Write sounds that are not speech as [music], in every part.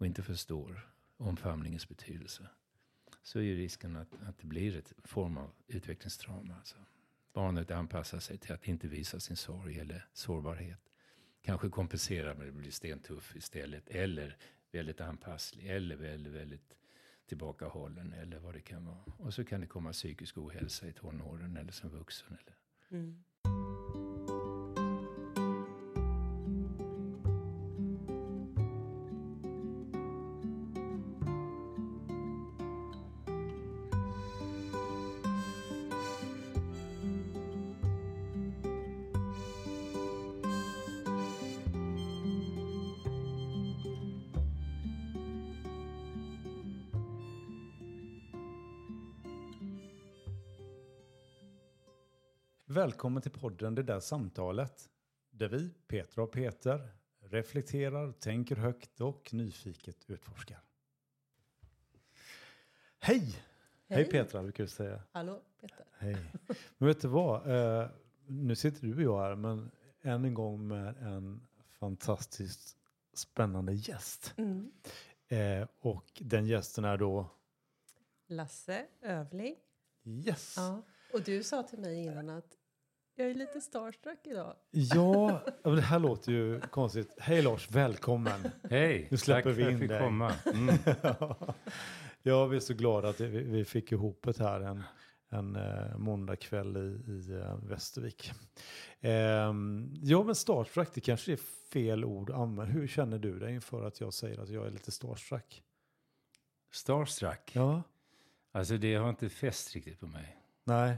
och inte förstår omfamningens betydelse så är ju risken att, att det blir ett form av utvecklingstrauma. Alltså. Barnet anpassar sig till att inte visa sin sorg eller sårbarhet. Kanske kompenserar med att bli stentuff istället. Eller väldigt anpasslig. Eller väldigt, väldigt tillbakahållen. Eller vad det kan vara. Och så kan det komma psykisk ohälsa i tonåren eller som vuxen. Eller. Mm. Välkommen till podden Det där samtalet. Där vi, Petra och Peter, reflekterar, tänker högt och nyfiket utforskar. Hej! Hej, Hej Petra, brukar du säga. Hallå Peter. Hej. Men vet du vad? Eh, nu sitter du och jag här, men än en gång med en fantastiskt spännande gäst. Mm. Eh, och den gästen är då? Lasse Övling. Yes. Ja. Och du sa till mig innan att jag är lite starstruck idag. Ja, det här låter ju konstigt. Hej Lars, välkommen. Hej, nu släpper tack vi in för att jag fick komma. [laughs] Mm. ja, vi är så glada att vi fick ihop det här en, en uh, måndagkväll i, i uh, Västervik. Um, ja, men starstruck, det kanske är fel ord att använda. Hur känner du dig inför att jag säger att jag är lite starstruck? Starstruck? Ja. Alltså det har inte fäst riktigt på mig. Nej.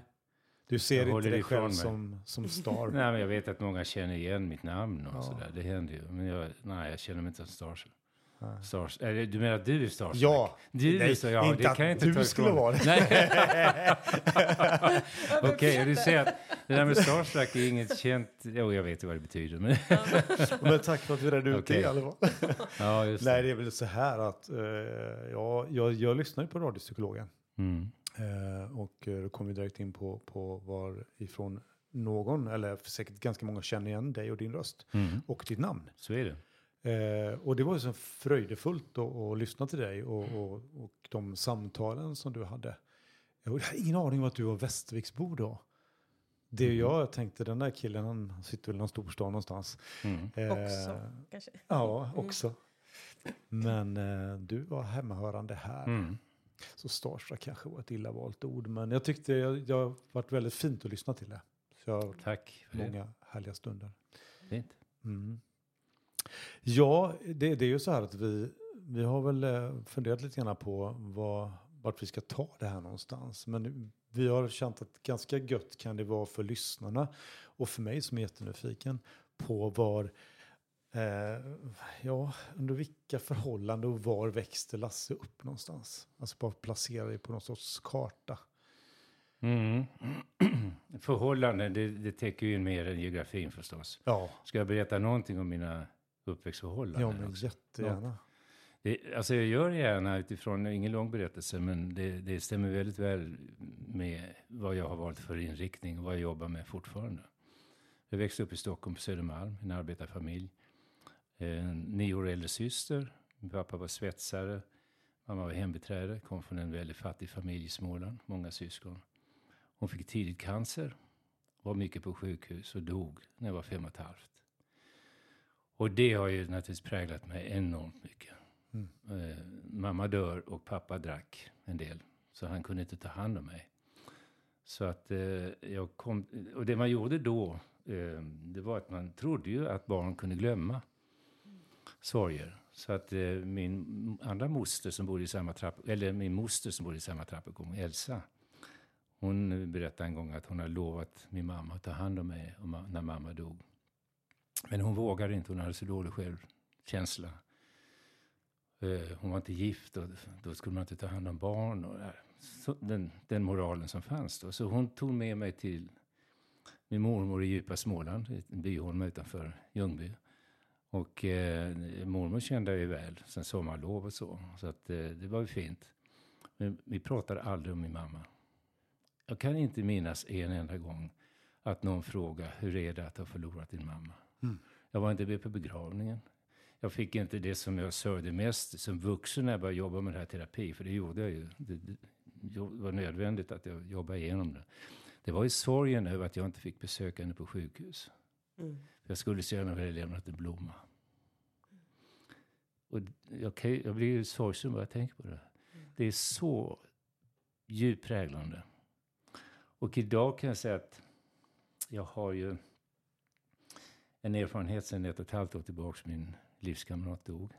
Du ser inte dig själv som, som star? [laughs] nej, men jag vet att många känner igen mitt namn och ja. sådär. Det händer ju. Men jag, nej, jag känner mig inte som star. Stars, eller, du menar att du är starstruck? Ja, du, nej, så, ja, inte det kan att inte du skulle vara det. [laughs] [laughs] Okej, okay, du säger att det där med starstruck är inget känt. Jo, jag vet vad det betyder. Men, men tack för att du redde ut okay. det i alla fall. ja, just Nej, det är väl så här att uh, ja, jag, jag lyssnar ju på radiopsykologen. Mm. Eh, och eh, då kom vi direkt in på, på varifrån någon, eller säkert ganska många känner igen dig och din röst mm. och ditt namn. Så är det. Eh, och det var ju så fröjdefullt att, att lyssna till dig och, och, och de samtalen som du hade. Jag hade ingen aning om att du var Västerviksbo då. Det mm. jag tänkte, den där killen han sitter väl i någon storstad någonstans. Mm. Eh, också kanske? Ja, mm. också. Men eh, du var hemmahörande här. Mm. Så starstruck kanske var ett illa valt ord, men jag tyckte det har varit väldigt fint att lyssna till det. Så jag har Tack. För många det. härliga stunder. Fint. Mm. Ja, det, det, är ju så här att vi, vi har väl eh, funderat lite grann på vad, vart vi ska ta det här någonstans. Men vi har känt att ganska gött kan det vara för lyssnarna och för mig som är jättenyfiken på var Eh, ja, under vilka förhållanden och var växte Lasse upp någonstans? Alltså bara placera dig på någon sorts karta. Mm. [clears throat] Förhållanden, det, det täcker ju in mer än geografin förstås. Ja. Ska jag berätta någonting om mina uppväxtförhållanden? Ja, men också? jättegärna. Det, alltså jag gör det gärna utifrån, ingen lång berättelse, men det, det, stämmer väldigt väl med vad jag har valt för inriktning och vad jag jobbar med fortfarande. Jag växte upp i Stockholm på Södermalm, en arbetarfamilj en nio år äldre syster. Min pappa var svetsare. Mamma var hembiträde. Kom från en väldigt fattig familj i Småland. Många syskon. Hon fick tidigt cancer. Var mycket på sjukhus och dog när jag var fem och ett halvt. Och det har ju naturligtvis präglat mig enormt mycket. Mm. Eh, mamma dör och pappa drack en del. Så han kunde inte ta hand om mig. Så att eh, jag kom, och det man gjorde då, eh, det var att man trodde ju att barn kunde glömma sorger. Så att eh, min andra moster som bodde i samma trapp, eller min moster som bodde i samma trappuppgång, Elsa, hon eh, berättade en gång att hon hade lovat min mamma att ta hand om mig när mamma dog. Men hon vågade inte, hon hade så dålig självkänsla. Eh, hon var inte gift och då skulle man inte ta hand om barn. Och den, den moralen som fanns då. Så hon tog med mig till min mormor i djupa Småland, en Byholma utanför Ljungby. Och eh, mormor kände jag ju väl sen sommarlov och så. Så att, eh, det var ju fint. Men vi pratade aldrig om min mamma. Jag kan inte minnas en enda gång att någon frågade hur är det att ha förlorat din mamma. Mm. Jag var inte med på begravningen. jag fick inte det som jag sörjde mest som vuxen när jag började jobba med det här terapi, för det gjorde jag ju. Det, det, det var nödvändigt att jag jobbade igenom det. Det var ju sorgen över att jag inte fick besöka henne på sjukhus. Mm. Jag skulle så gärna vilja lämnat en blomma. Och jag, kan, jag blir ju sorgsen bara jag tänker på det. Det är så djupt präglande. Och idag kan jag säga att jag har ju en erfarenhet sedan ett och ett halvt år tillbaka. Min livskamrat dog,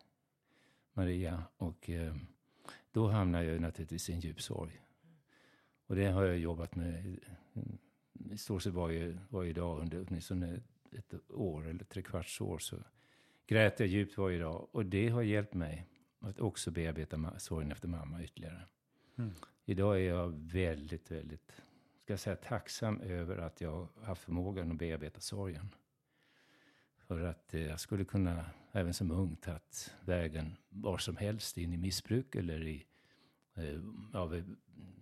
Maria. Och eh, då hamnade jag naturligtvis i en djup sorg. Och det har jag jobbat med i stort sett varje, varje dag under åtminstone ett år eller tre kvarts år. Så grät jag djupt varje dag. Och det har hjälpt mig att också bearbeta sorgen efter mamma ytterligare. Mm. Idag är jag väldigt, väldigt ska jag säga, tacksam över att jag har haft förmågan att bearbeta sorgen. För att eh, jag skulle kunna, även som ung, tagit vägen var som helst in i missbruk eller i eh, av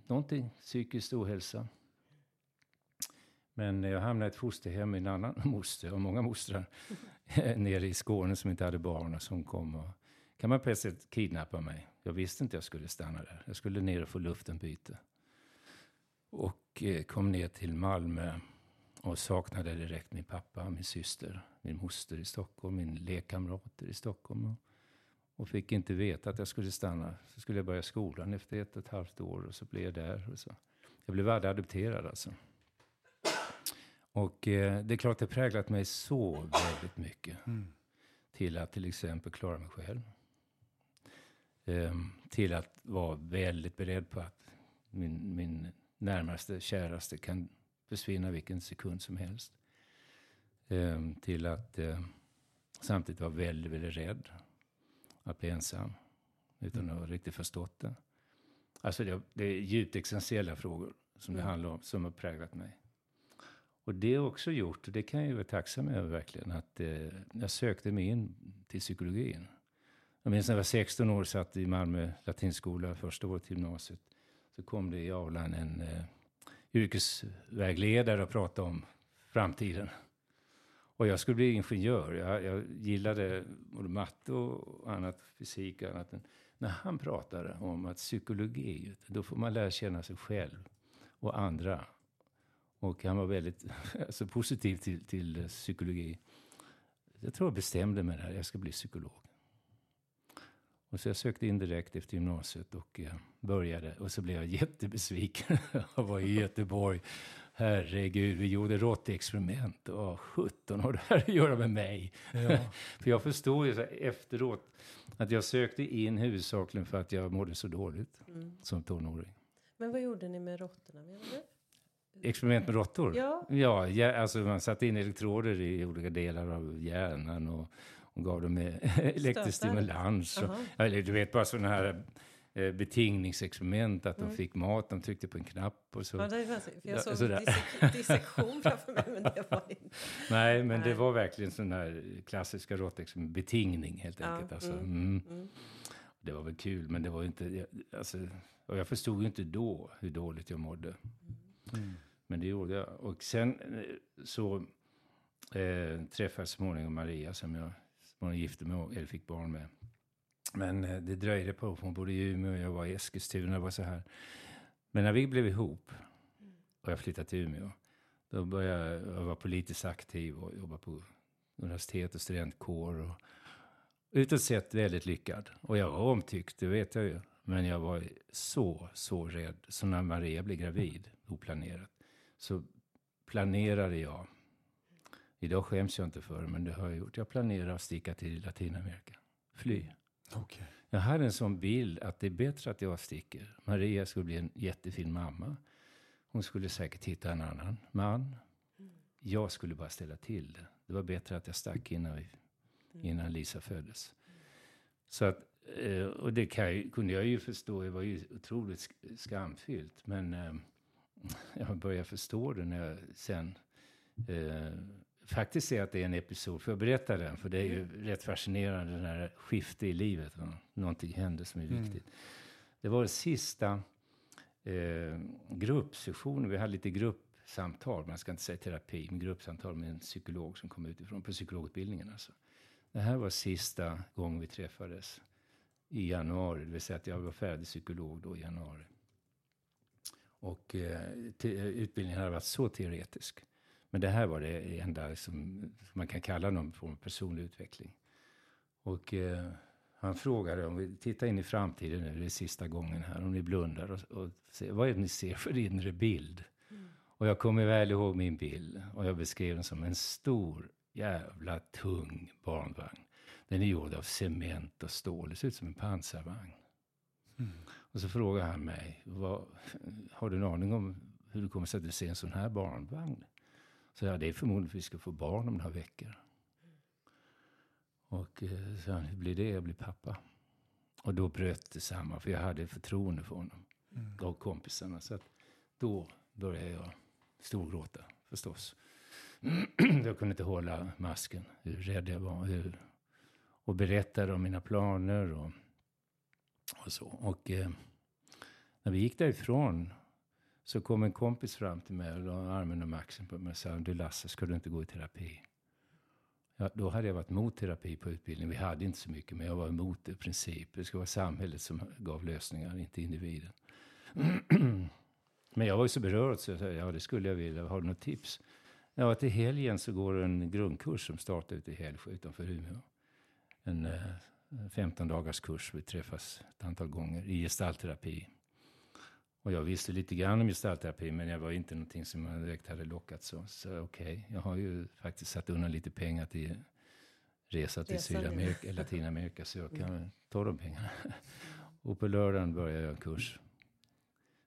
någonting, psykisk ohälsa. Men jag hamnade i ett fosterhem med en annan [laughs] moster, och många mostrar, eh, nere i Skåne som inte hade barn och som kom och kan man på ett sätt kidnappa mig. Jag visste inte jag skulle stanna där. Jag skulle ner och få luften byte. Och eh, kom ner till Malmö och saknade direkt min pappa, min syster, min moster i Stockholm, min lekkamrater i Stockholm. Och, och fick inte veta att jag skulle stanna. Så skulle jag börja skolan efter ett och ett halvt år och så blev jag där. Och så. Jag blev adopterad alltså. Och eh, det är klart det präglat mig så väldigt mycket. Mm. Till att till exempel klara mig själv. Ehm, till att vara väldigt beredd på att min, min närmaste, käraste kan försvinna vilken sekund som helst. Ehm, till att eh, samtidigt vara väldigt, väldigt rädd att bli ensam. Utan att ha riktigt förstått det. Alltså det, det är djupt existentiella frågor som det handlar om, som har präglat mig. Och det har också gjort, och det kan jag ju vara tacksam över verkligen, att eh, jag sökte mig in till psykologin. Jag minns när jag var 16 år, satt i Malmö latinskola, första året i gymnasiet. Så kom det i aulan en eh, yrkesvägledare och pratade om framtiden. Och jag skulle bli ingenjör. Jag, jag gillade både matte och annat, fysik och annat. Men när han pratade om att psykologi, då får man lära känna sig själv och andra. Och han var väldigt [laughs] alltså, positiv till, till psykologi. Jag tror jag bestämde mig där, jag ska bli psykolog. Och så jag sökte in direkt efter gymnasiet och eh, började. Och så blev jag [laughs] jättebesviken. jag var i Göteborg. Herregud, vi gjorde råttexperiment. Och 17 har det här att göra med mig. Ja. [laughs] för jag förstår ju så efteråt att jag sökte in huvudsakligen för att jag mådde så dåligt Mm. som tonåring. Men vad gjorde ni med råttorna? Experiment med råttor? Ja. Ja, ja, alltså man satte in elektroder i olika delar av hjärnan och, och gav dem eh, elektrisk stimulans. Och, Aha. ja, eller du vet bara sådana här eh, betingningsexperiment, att de Mm. fick mat, de tryckte på en knapp och så. Ja, det var, för jag Ja, såg dissek dissektion framför mig, men det var inte... [laughs] Nej, men det Nej. var verkligen sån här klassiska råttexperiment, betingning helt Ja, enkelt. Alltså, mm, mm. Mm. Det var väl kul, men det var inte, alltså, och jag förstod ju inte då hur dåligt jag mådde. Mm. Men det gjorde jag. Och sen eh, så eh, träffade jag så småningom Maria som jag småningom gifte mig och eller fick barn med. Men eh, det dröjde på, hon bodde i Umeå och jag var i Eskilstuna. Det var så här. Men när vi blev ihop och jag flyttade till Umeå, då började jag, jag vara politiskt aktiv och jobba på universitet och studentkår. Och, utåt sett väldigt lyckad. Och jag var omtyckt, det vet jag ju. Men jag var så, så rädd. Så när Maria blev gravid, oplanerat, så planerade jag. Idag skäms jag inte för det, men det har jag gjort. Jag planerade att sticka till Latinamerika. Fly. Okej. Jag hade en sån bild att det är bättre att jag sticker. Maria skulle bli en jättefin mamma. Hon skulle säkert hitta en annan man. Jag skulle bara ställa till det. Det var bättre att jag stack innan, vi, innan Lisa föddes. Så att, eh, och det jag, kunde jag ju förstå, det var ju otroligt sk- skamfyllt. Men eh, [laughs] jag började förstå det när jag sen eh, faktiskt ser att det är en episod. Får jag berätta den? För det är ju rätt fascinerande, den här skifte i livet. Va? Någonting hände som är Mm. viktigt. Det var den sista eh, gruppsessionen. Vi hade lite gruppsamtal. Man ska inte säga terapi, men gruppsamtal med en psykolog som kom utifrån på psykologutbildningen. Alltså. det här var sista gången vi träffades i januari, det vill säga att jag var färdig psykolog då i januari. Och eh, utbildningen hade varit så teoretisk. Men det här var det enda som man kan kalla någon form av personlig utveckling. Och eh, han frågade om vi tittar in i framtiden nu, det är sista gången här, om ni blundar och, och ser, vad är det ni ser för inre bild? Mm. Och jag kommer väl ihåg min bild och jag beskrev den som en stor jävla tung barnvagn. Den är gjord av cement och stål, det ser ut som en pansarvagn. Mm. Och så frågar han mig, vad, har du en aning om hur det kommer sig att du ser en sån här barnvagn? Så ja, det är förmodligen för att vi ska få barn om några veckor. Och eh, så hur blir det? Jag blir pappa. Och då bröt det samman, för jag hade förtroende för honom. Mm. Gav kompisarna. Så att då började jag storgråta förstås. [clears throat] jag kunde inte hålla masken, hur rädd jag var. Hur, och berättade om mina planer och, och så. Och eh, när vi gick därifrån så kom en kompis fram till mig och la armen om axeln på mig och sa, du Lasse, ska du inte gå i terapi? Ja, då hade jag varit emot terapi på utbildningen. Vi hade inte så mycket, men jag var emot det i princip. Det skulle vara samhället som gav lösningar, inte individen. [clears throat] men jag var ju så berörd så jag sa, ja det skulle jag vilja. Har du något tips? Ja, till helgen så går en grundkurs som startar ute i Hällsjö utanför Umeå. En eh, 15 dagars kurs. Vi träffas ett antal gånger i gestaltterapi. Och jag visste lite grann om gestaltterapi, men jag var inte någonting som jag direkt hade lockat. Så, så okej, okay, jag har ju faktiskt satt undan lite pengar till resa till Sydamerika, Latinamerika, så jag kan mm. ta de pengarna. [laughs] Och på lördagen började jag en kurs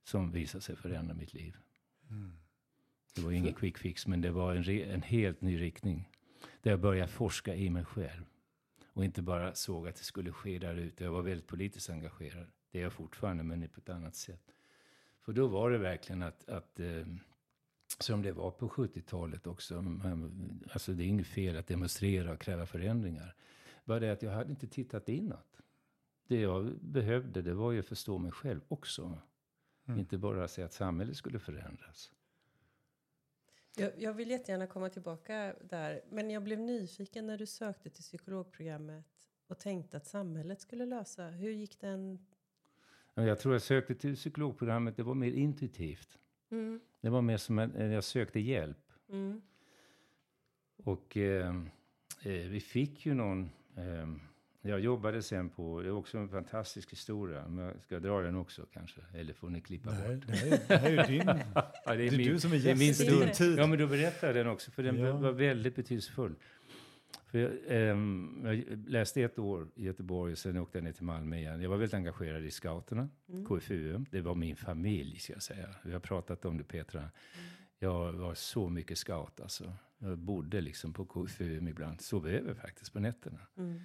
som visade sig förändra mitt liv. Mm. Det var ingen quick fix, men det var en, en helt ny riktning. Där jag började forska i mig själv. Och inte bara såg att det skulle ske där ute. Jag var väldigt politiskt engagerad. Det är jag fortfarande, men på ett annat sätt. För då var det verkligen att, att eh, som det var på 70-talet också. Alltså det är inget fel att demonstrera och kräva förändringar. Bara det att jag hade inte tittat inåt. Det jag behövde det var ju att förstå mig själv också. Mm. Inte bara säga att samhället skulle förändras. Jag, jag, vill jättegärna komma tillbaka där. Men jag blev nyfiken när du sökte till psykologprogrammet och tänkte att samhället skulle lösa. Hur gick den jag tror jag sökte till psykologprogrammet, det var mer intuitivt. Mm. Det var mer som att jag sökte hjälp. Mm. Och eh, eh, vi fick ju någon... Eh, jag jobbade sen på, det är också en fantastisk historia, men jag ska dra den också kanske, eller får ni klippa Nej, bort? Det här, det här är din, [laughs] ja, det är, det är min, du som är gäst i din tid. Ja, men då berättar jag den också, för den ja. var väldigt betydelsefull. För jag, eh, jag, läste ett år i Göteborg och sen åkte jag ner till Malmö igen. Jag var väldigt engagerad i scouterna, mm. KFUM. Det var min familj, ska jag säga. Vi har pratat om det, Petra. Mm. Jag var så mycket scout, alltså. Jag bodde liksom på KFUM ibland. Sov över faktiskt på nätterna. Mm.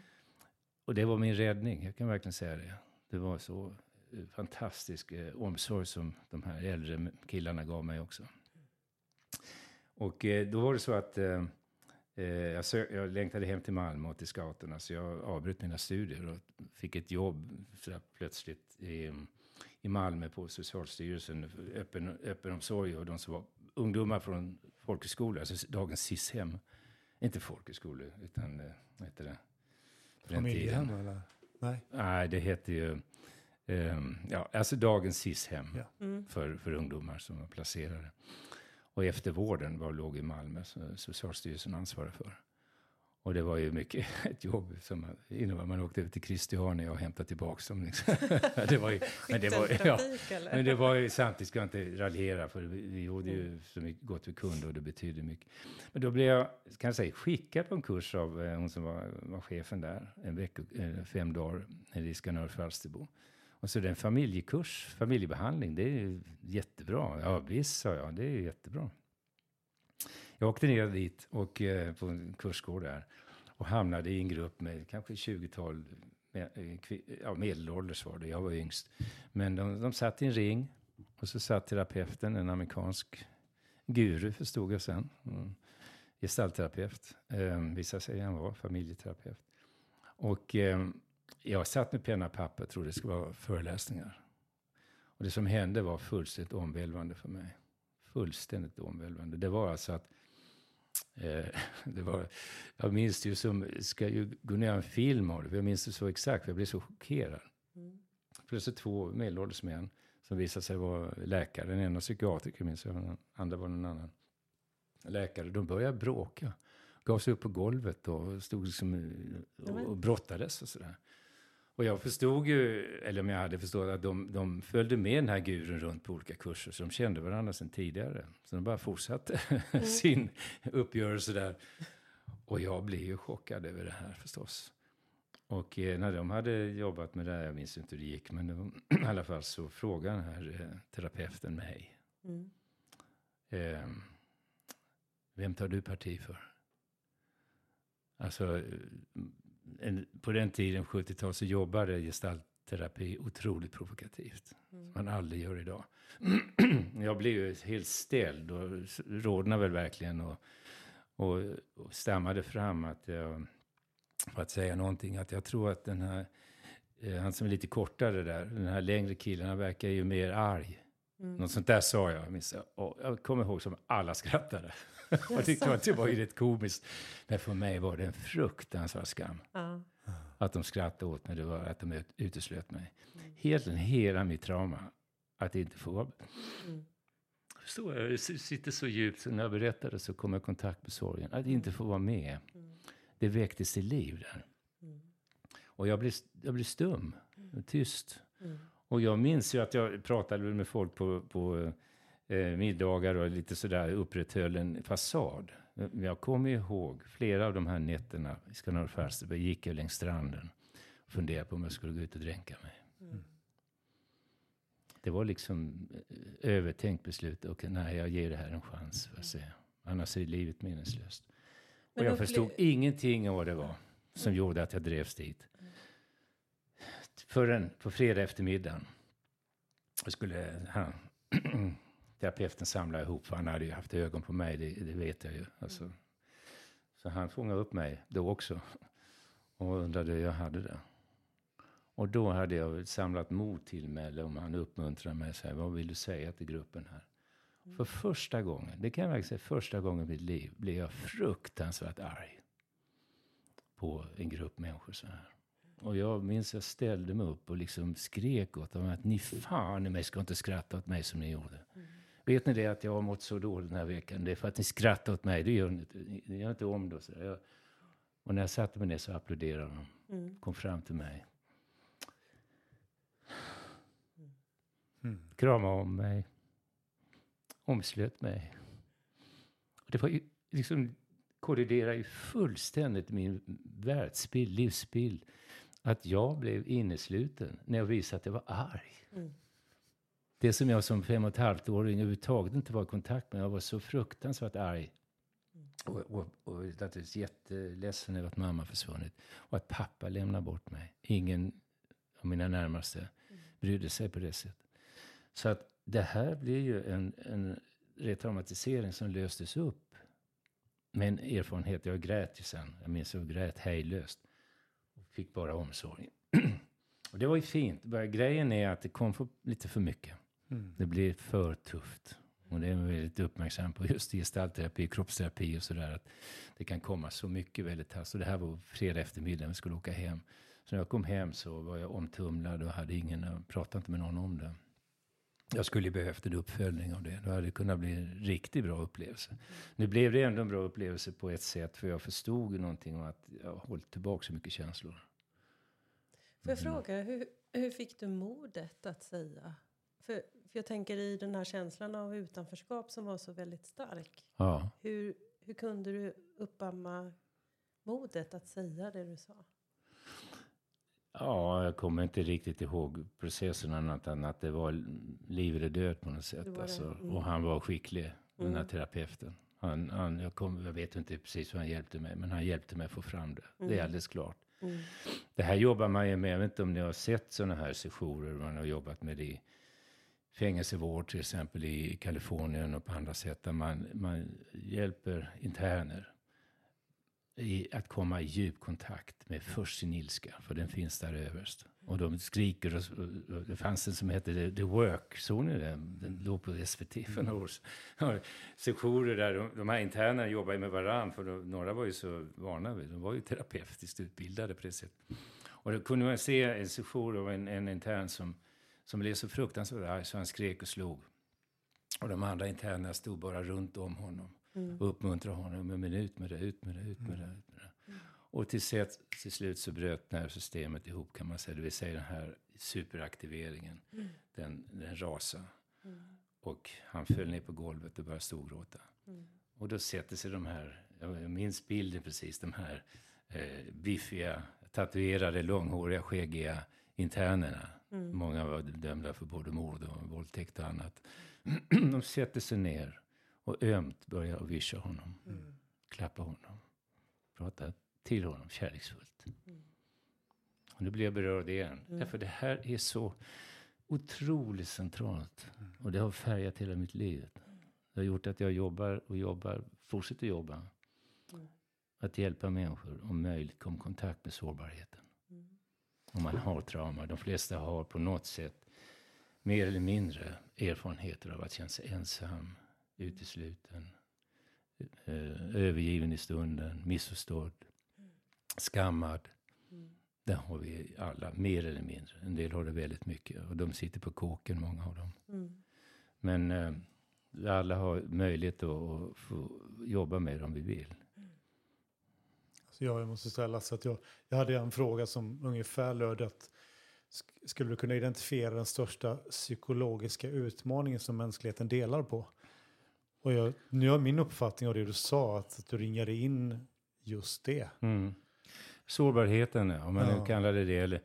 Och det var min räddning, jag kan verkligen säga det. Det var så eh, fantastisk eh, omsorg som de här äldre killarna gav mig också. Och eh, då var det så att eh, eh, jag, sö- jag längtade hem till Malmö och till scouterna så jag avbröt mina studier och fick ett jobb så plötsligt i, i Malmö på Socialstyrelsen, öppen, öppenomsorg och de som var ungdomar från folkhögskolor, alltså dagens SIS-hem. Inte folkhögskolor, utan eh, vad heter det? Familjehem eller? Nej. Nej, det heter ju, um, ja, alltså dagens SIS-hem ja. mm. för, för ungdomar som var placerade. Och eftervården var, låg i Malmö, som Socialstyrelsen ansvarade för. Och det var ju mycket [laughs] ett jobb som innebar man åkte över till Christiania och hämtade tillbaka dem. Liksom. [laughs] det var ju, men, det var, ja, men det var ju samtidigt, ska jag inte raljera, för vi, gjorde ju mm. så mycket gott vi kunde och det betydde mycket. Men då blev jag, kan jag säga, skickad på en kurs av eh, hon som var, var chefen där, en vecka, eh, fem dagar, i Skanör Falsterbo. Och så är det en familjekurs, familjebehandling, det är jättebra. Ja visst, sa jag, det är jättebra. Jag åkte ner dit och, eh, på en kursgård där och hamnade i en grupp med kanske 20-tal med, eh, ja, medelålders var det, jag var yngst. Men de, de satt i en ring och så satt terapeuten, en amerikansk guru förstod jag sen. Mm. Gestaltterapeut, eh, visade sig han var, familjeterapeut. Och eh, jag satt med penna och papper och trodde det skulle vara föreläsningar. Och det som hände var fullständigt omvälvande för mig. Fullständigt omvälvande. Det var alltså att [laughs] det var, jag minns det ju som, ska ju gå ner en film av det, jag minns det så exakt, för jag blev så chockerad. Mm. Plötsligt två medelålders män som visade sig vara läkare. Den ena psykiatriker minns jag, den andra var någon annan läkare. De började bråka. Gav sig upp på golvet och stod liksom eh, och, och brottades och sådär. Och jag förstod ju, eller om jag hade förstått, att de, de följde med den här gurun runt på olika kurser. Så de kände varandra sedan tidigare. Så de bara fortsatte [laughs] mm. sin uppgörelse där. Och jag blev ju chockad över det här förstås. Och eh, när de hade jobbat med det här, jag minns inte hur det gick, men de, [clears throat] i alla fall så frågade den här eh, terapeuten mig. Mm. Eh, vem tar du parti för? Alltså, en, på den tiden, 70-tal, så jobbade gestaltterapi otroligt provokativt. Mm. Som man aldrig gör idag. [clears throat] jag blev ju helt ställd och rodnade väl verkligen och, och, och stammade fram att jag, för att säga någonting, att jag tror att den här, eh, han som är lite kortare där, den här längre killen, han verkar ju mer arg. Mm. Något sånt där sa jag. Minns jag. Och jag kommer ihåg som alla skrattade. [laughs] jag tyckte att det var ju rätt komiskt. Men för mig var det en fruktansvärd skam. Ja. Att de skrattade åt mig, det var att de uteslöt mig. Mm. Helt, hela mitt trauma, att inte få vara... Mm. Förstår jag, det sitter så djupt, så när jag berättade så kom jag i kontakt med sorgen. Att inte få vara med. Mm. Det väcktes till liv där. Mm. Och jag blev, jag blev stum, mm. tyst. Mm. Och jag minns ju att jag pratade med folk på, på eh, middagar och lite sådär upprätthöll en fasad. Jag kommer ihåg flera av de här nätterna i Skandinaviska Falsterbo gick jag längs stranden och funderade på om jag skulle gå ut och dränka mig. Mm. Det var liksom eh, övertänkt beslut. Och nej, jag ger det här en chans. För att se. Annars är livet meningslöst. Och jag förstod ingenting av vad det var som gjorde att jag drevs dit. Förrän på fredag eftermiddagen skulle han, [clears throat] terapeuten samla ihop, för han hade ju haft ögon på mig, det, det vet jag ju. Alltså. Så han fångade upp mig då också och undrade hur jag hade det. Och då hade jag samlat mod till mig, om han uppmuntrade mig, så här, vad vill du säga till gruppen här? Mm. För första gången, det kan jag verkligen säga, första gången i mitt liv blev jag fruktansvärt arg på en grupp människor så här. Och jag minns jag ställde mig upp och liksom skrek åt dem att ni fan i mig ska inte skratta åt mig som ni gjorde. Mm. Vet ni det att jag har mått så dåligt den här veckan? Det är för att ni skrattar åt mig. Det gör ni, ni gör inte om det. Så jag, och när jag satte mig ner så applåderade de. Mm. Kom fram till mig. Mm. Kramade om mig. Omslöt mig. Och det var ju liksom kolliderar ju fullständigt min världsbild, livsbild att jag blev innesluten när jag visade att jag var arg. Mm. Det som jag som fem och ett halvt åring överhuvudtaget inte var i kontakt med. Jag var så fruktansvärt arg. Och, och, och naturligtvis jätteledsen över att mamma försvunnit. Och att pappa lämnade bort mig. Ingen av mina närmaste brydde sig på det sättet. Så att det här blev ju en, en retraumatisering som löstes upp. Med en erfarenhet. Jag grät ju sen. Jag minns att jag grät hejlöst fick bara omsorg. [clears throat] och det var ju fint. Bara, grejen är att det kom för, lite för mycket. Mm. Det blev för tufft. Och det är väldigt uppmärksam på just gestaltterapi, kroppsterapi och sådär. Att det kan komma så mycket väldigt hastigt. Och det här var fredag eftermiddag, vi skulle åka hem. Så när jag kom hem så var jag omtumlad och hade ingen, jag pratade inte med någon om det. Jag skulle behövt en uppföljning av det. Då hade det kunnat bli en riktigt bra upplevelse. Nu blev det ändå en bra upplevelse på ett sätt. För jag förstod någonting om att jag har hållit tillbaka så mycket känslor. Får jag mm. fråga, hur, hur fick du modet att säga? För, för jag tänker i den här känslan av utanförskap som var så väldigt stark. Ja. Hur, hur kunde du uppamma modet att säga det du sa? Ja, jag kommer inte riktigt ihåg processen annat än att det var liv eller död på något sätt. Alltså. Mm. Och han var skicklig, mm. den här mm. terapeuten. Han, han, jag, kom, jag vet inte precis hur han hjälpte mig, men han hjälpte mig att få fram det. Mm. Det är mm. alldeles klart. Mm. Det här jobbar man ju med, jag vet inte om ni har sett sådana här sessioner, man har jobbat med det i fängelsevård till exempel i Kalifornien och på andra sätt, där man, man hjälper interner i att komma i djup kontakt med först sin ilska, för den finns där överst. Och de skriker och, och det fanns en som hette The, Work, såg ni den? Den låg på SVT för några år sedan. [laughs] Sessioner där de, de här internerna jobbade med varandra, för de, några var ju så vana vid, de var ju terapeutiskt utbildade på det sättet. Och då kunde man se en session av en, en intern som, som blev så fruktansvärt arg så han skrek och slog. Och de andra internerna stod bara runt om honom mm. och uppmuntrade honom. Men ut med det, ut med det, ut med det. Ut med det. Mm. Och till, set, till slut så bröt nervsystemet ihop kan man säga. Det vill säga den här superaktiveringen. Mm. Den, den rasade. Mm. Och han föll ner på golvet och började storgråta. Mm. Och då sätter sig de här, jag minns bilden precis, de här eh, biffiga, tatuerade, långhåriga, skäggiga internerna. Mm. Många var dömda för både mord och våldtäkt och annat. [clears throat] de sätter sig ner och ömt börjar vischa honom. Mm. Klappa honom. Prata till honom kärleksfullt. Mm. Och nu blir jag berörd igen. Mm. Därför det här är så otroligt centralt. Mm. Och det har färgat hela mitt liv. Det har gjort att jag jobbar och jobbar, fortsätter jobba. Mm. Att hjälpa människor om möjligt komma i kontakt med sårbarheten. Om man har trauma. De flesta har på något sätt mer eller mindre erfarenheter av att känna sig ensam, utesluten, eh, övergiven i stunden, missförstådd, skammad. Mm. Det har vi alla, mer eller mindre. En del har det väldigt mycket och de sitter på kåken, många av dem. Mm. Men eh, alla har möjlighet att få jobba med det om vi vill. Jag måste ställa så att jag, jag hade en fråga som ungefär löd att skulle du kunna identifiera den största psykologiska utmaningen som mänskligheten delar på? Och jag, nu är min uppfattning av det du sa, att, att du ringade in just det. Mm. Sårbarheten, om man ja. nu kallar det det. Eller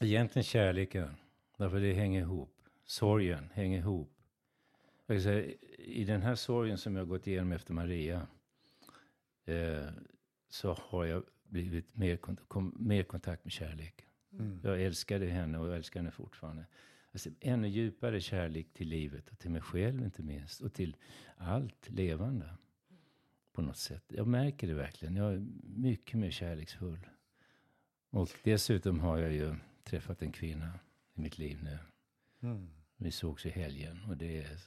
egentligen kärleken, därför det hänger ihop. Sorgen hänger ihop. Jag säga, I den här sorgen som jag gått igenom efter Maria, eh, så har jag blivit mer, kom, mer kontakt med kärlek. Mm. Jag älskade henne och jag älskar henne fortfarande. Alltså, ännu djupare kärlek till livet och till mig själv inte minst. Och till allt levande. På något sätt. Jag märker det verkligen. Jag är mycket mer kärleksfull. Och dessutom har jag ju träffat en kvinna i mitt liv nu. Mm. Vi sågs i helgen och det är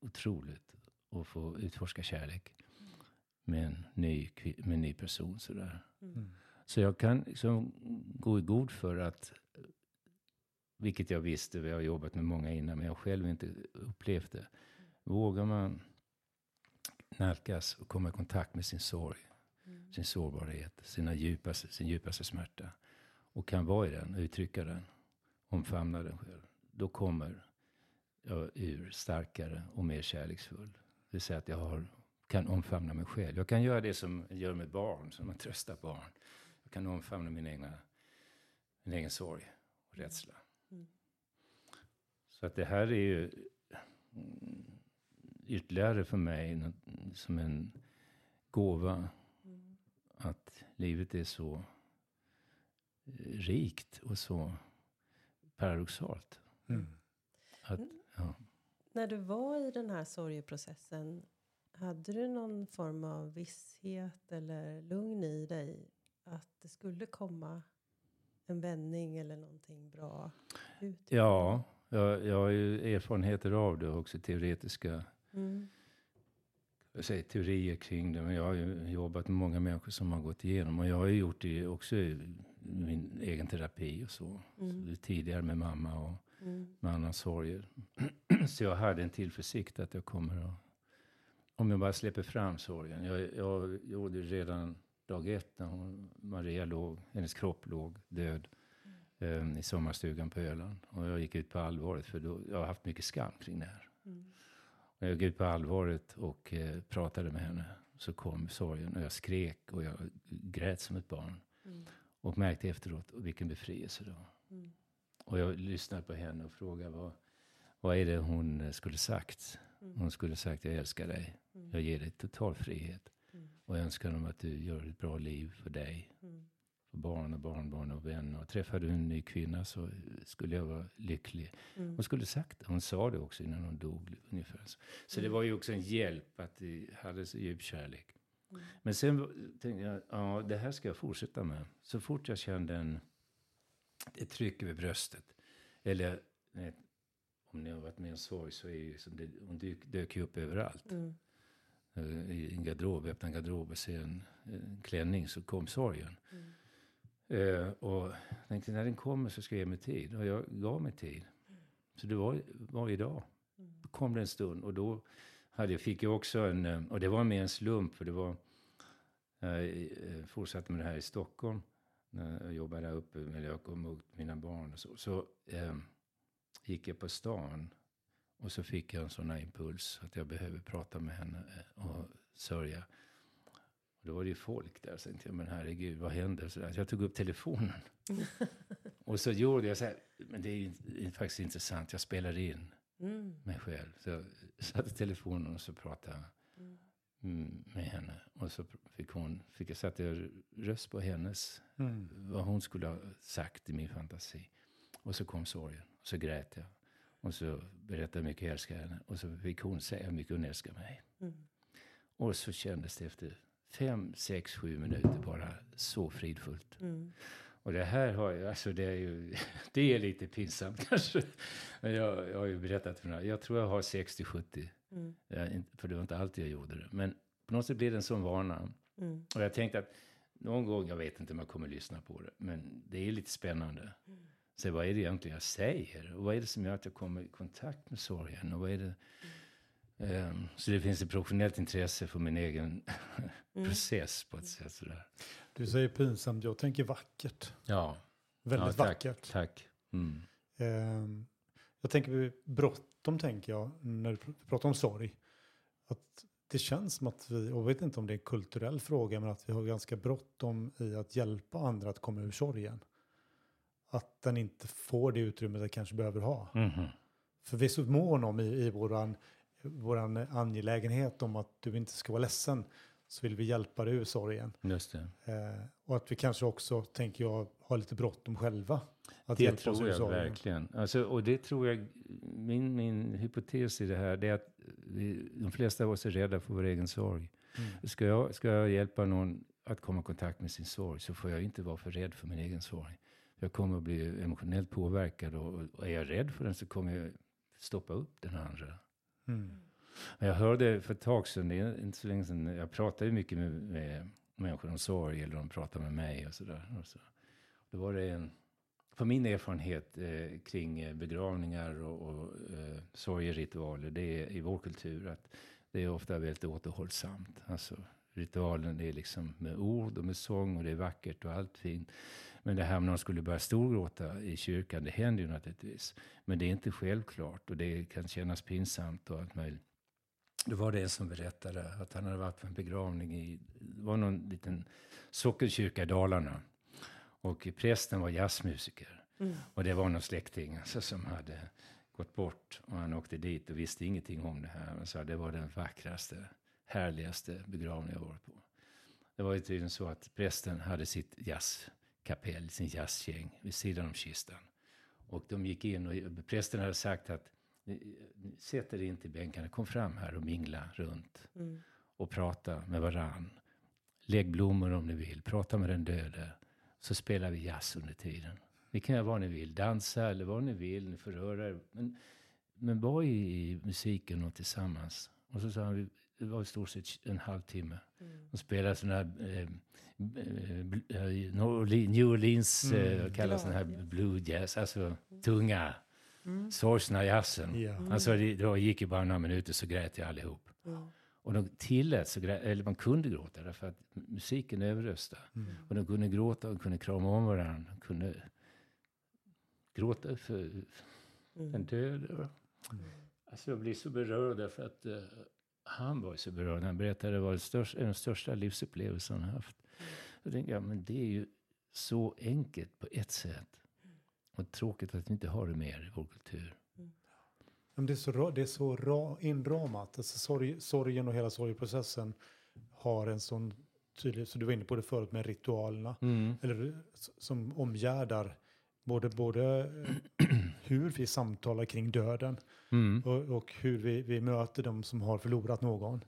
otroligt att få utforska kärlek med en ny, med en ny person sådär. Mm. Så jag kan liksom gå i god för att, vilket jag visste, vi har jobbat med många innan, men jag själv inte upplevt det. Vågar man nalkas och komma i kontakt med sin sorg, mm. sin sårbarhet, sina djupaste, sin djupaste smärta och kan vara i den, uttrycka den, omfamna den själv, då kommer jag ur starkare och mer kärleksfull. Det vill säga att jag har, kan omfamna mig själv. Jag kan göra det som jag gör med barn, som man tröstar barn kan omfamna min, egna, min egen sorg och rädsla. Mm. Så att det här är ju ytterligare för mig som en gåva. Mm. Att livet är så rikt och så paradoxalt. Mm. Att, ja. När du var i den här sorgeprocessen, hade du någon form av visshet eller lugn i dig att det skulle komma en vändning eller någonting bra ut? Ja, jag, jag har ju erfarenheter av det också, teoretiska mm. jag säger, teorier kring det. Men jag har ju jobbat med många människor som har gått igenom. Och jag har ju gjort det också i min egen terapi och så. Mm. så tidigare med mamma och mm. med andra sorger. [clears throat] så jag hade en tillförsikt att jag kommer att om jag bara släpper fram sorgen. Jag, jag gjorde redan dag ett när hon, Maria låg, hennes kropp låg död mm. eh, i sommarstugan på Öland. Och jag gick ut på allvaret för då, jag har haft mycket skam kring det här. Mm. Och jag gick ut på allvaret och eh, pratade med henne. Så kom sorgen och jag skrek och jag grät som ett barn. Mm. Och märkte efteråt vilken befrielse det var. Mm. Och jag lyssnade på henne och frågade vad, vad är det hon skulle sagt. Mm. Hon skulle sagt jag älskar dig. Mm. Jag ger dig total frihet. Och önskar dem att du gör ett bra liv för dig. Mm. För barn och barnbarn och vänner. Och träffar du en ny kvinna så skulle jag vara lycklig. Mm. Hon skulle sagt. Hon sa det också innan hon dog. Ungefär så. Så mm. det var ju också en hjälp att de hade så djup kärlek. Mm. Men sen tänkte jag, ja det här ska jag fortsätta med. Så fort jag kände en ett tryck över bröstet. Eller om ni har varit med om sorg så är ju liksom det, hon dök, dök ju upp överallt. Mm. Uh, I en garderob, öppna en garderob och se en, en klänning så kom sorgen. Mm. Uh, och jag tänkte när den kommer så ska jag ge mig tid. Och jag gav mig tid. Mm. Så det var varje dag. Mm. Då kom det en stund och då hade jag, fick jag också en, eh, och det var med en slump för det var, jag fortsatte med det här i Stockholm. När jag jobbade där uppe med jag kom mot mina barn och så. så um, gick jag på stan och så fick jag en sån här impuls att jag behöver prata med henne eh, och sörja. Och då var det ju folk där. Så tänkte jag, men herregud, vad händer? Så jag tog upp telefonen. [laughs] och så gjorde jag så här, men det är, faktiskt intressant. Jag spelade in mm. mig själv. Så jag satte telefonen och så pratade mm. med henne. Och så fick hon, fick jag satte röst på hennes, mm. vad hon skulle ha sagt i min fantasi. Och så kom sorgen. Och så grät jag. Och så berättade jag hur mycket jag älskar henne. Och så fick hon säga hur mycket hon älskar mig. Mm. Och så kändes det efter fem, sex, sju minuter bara så fridfullt. Mm. Och det här har jag, alltså det är ju, [laughs] det är lite pinsamt kanske. Men jag, jag har ju berättat för några, jag tror jag har 60-70. Mm. för det var inte alltid jag gjorde det. Men på något sätt blir det en sån vana. Mm. Och jag tänkte att någon gång, jag vet inte om jag kommer lyssna på det, men det är lite spännande. Mm. Så vad är det egentligen jag säger? Och vad är det som gör att jag kommer i kontakt med sorgen? Och vad är det? Mm. Um, så det finns ett professionellt intresse för min egen [laughs] mm. process på ett sätt sådär. Du säger pinsamt, jag tänker vackert. Ja. Väldigt ja, tack, vackert. Tack. Mm. Um, jag tänker bråttom, tänker jag, när du pratar om sorg. Att det känns som att vi, och jag vet inte om det är en kulturell fråga, men att vi har ganska bråttom i att hjälpa andra att komma ur sorgen att den inte får det utrymme den kanske behöver ha. Mm. För vi är så mån om i, i våran, våran angelägenhet om att du inte ska vara ledsen så vill vi hjälpa dig ur sorgen. Just det. Eh, och att vi kanske också, tänker jag, har lite bråttom själva. Att det tror jag verkligen. Alltså, och det tror jag, min, min hypotes i det här, det är att vi, de flesta av oss är rädda för vår egen sorg. Mm. Ska, jag, ska jag hjälpa någon att komma i kontakt med sin sorg så får jag inte vara för rädd för min egen sorg. Jag kommer att bli emotionellt påverkad och, är jag rädd för den så kommer jag stoppa upp den andra. Mm. Jag hörde för ett tag sedan, det är inte så länge sedan, jag pratade mycket med, med människor om sorg eller de pratar med mig och sådär. Och så. Då var det en, för min erfarenhet eh, kring eh, begravningar och, och eh, sorgeritualer, det är i vår kultur att det är ofta väldigt återhållsamt. Alltså ritualen det är liksom med ord och med sång och det är vackert och allt fint. Men det här med någon skulle börja storgråta i kyrkan, det händer ju naturligtvis. Men det är inte självklart och det kan kännas pinsamt och allt möjligt. Då var det en som berättade att han hade varit på en begravning i, det var någon liten sockerkyrka i Dalarna. Och prästen var jazzmusiker. Mm. Och det var någon släkting alltså, som hade gått bort. Och han åkte dit och visste ingenting om det här. Men sa det var den vackraste, härligaste begravning jag varit på. Det var ju tydligen så att prästen hade sitt jazz kapell, sin jazzgäng vid sidan om kistan. Och de gick in och prästen hade sagt att sätt er inte i bänkarna, kom fram här och mingla runt. Mm. Och prata med varann. Lägg blommor om ni vill, prata med den döde. Så spelar vi jazz under tiden. Ni kan göra vad ni vill, dansa eller vad ni vill, ni får röra er. Men, men var i musiken och tillsammans. Och så sa han, det var i stort sett en halvtimme. Mm. De spelade sådana här eh, New Orleans mm. eh, kallas den här blue jazz, alltså tunga, mm. sorgsna jazzen. Yeah. Alltså det, då gick ju bara några minuter så grät jag allihop. Mm. Och de tillät, så grät, eller man kunde gråta därför att musiken överröstade. Mm. Och de kunde gråta och kunde krama om varandra. De kunde gråta för mm. den döde. Mm. Alltså jag blir så berörd därför att han var så berörd. Han berättade att det var den största, en av de största livsupplevelserna han haft. Då tänkte jag, men det är ju så enkelt på ett sätt. Och tråkigt att vi inte har det mer i vår kultur. Men det är så, det är så ra, inramat. Alltså sorg, sorgen och hela sorgprocessen har en sån tydlig, så du var inne på det förut med ritualerna. Mm. Eller som omgärdar både, både hur vi samtalar kring döden mm. och, och, hur vi, vi möter de som har förlorat någon.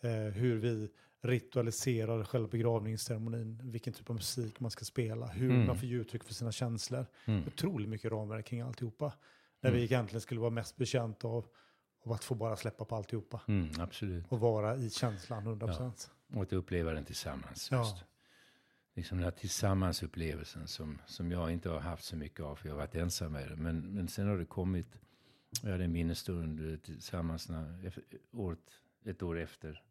Eh, hur vi ritualiserar själva begravningsceremonin, vilken typ av musik man ska spela, hur mm. man får ge uttryck för sina känslor. Mm. Otroligt mycket ramverk kring alltihopa. När mm. vi egentligen skulle vara mest betjänta av, av att få bara släppa på alltihopa. Mm, absolut. Och vara i känslan 100%. Ja. Och att uppleva den tillsammans. Ja. Just. Liksom den här tillsammansupplevelsen som, som jag inte har haft så mycket av, för jag har varit ensam med det. Men, men sen har det kommit, jag hade en minnesstund tillsammans när, året, ett år efter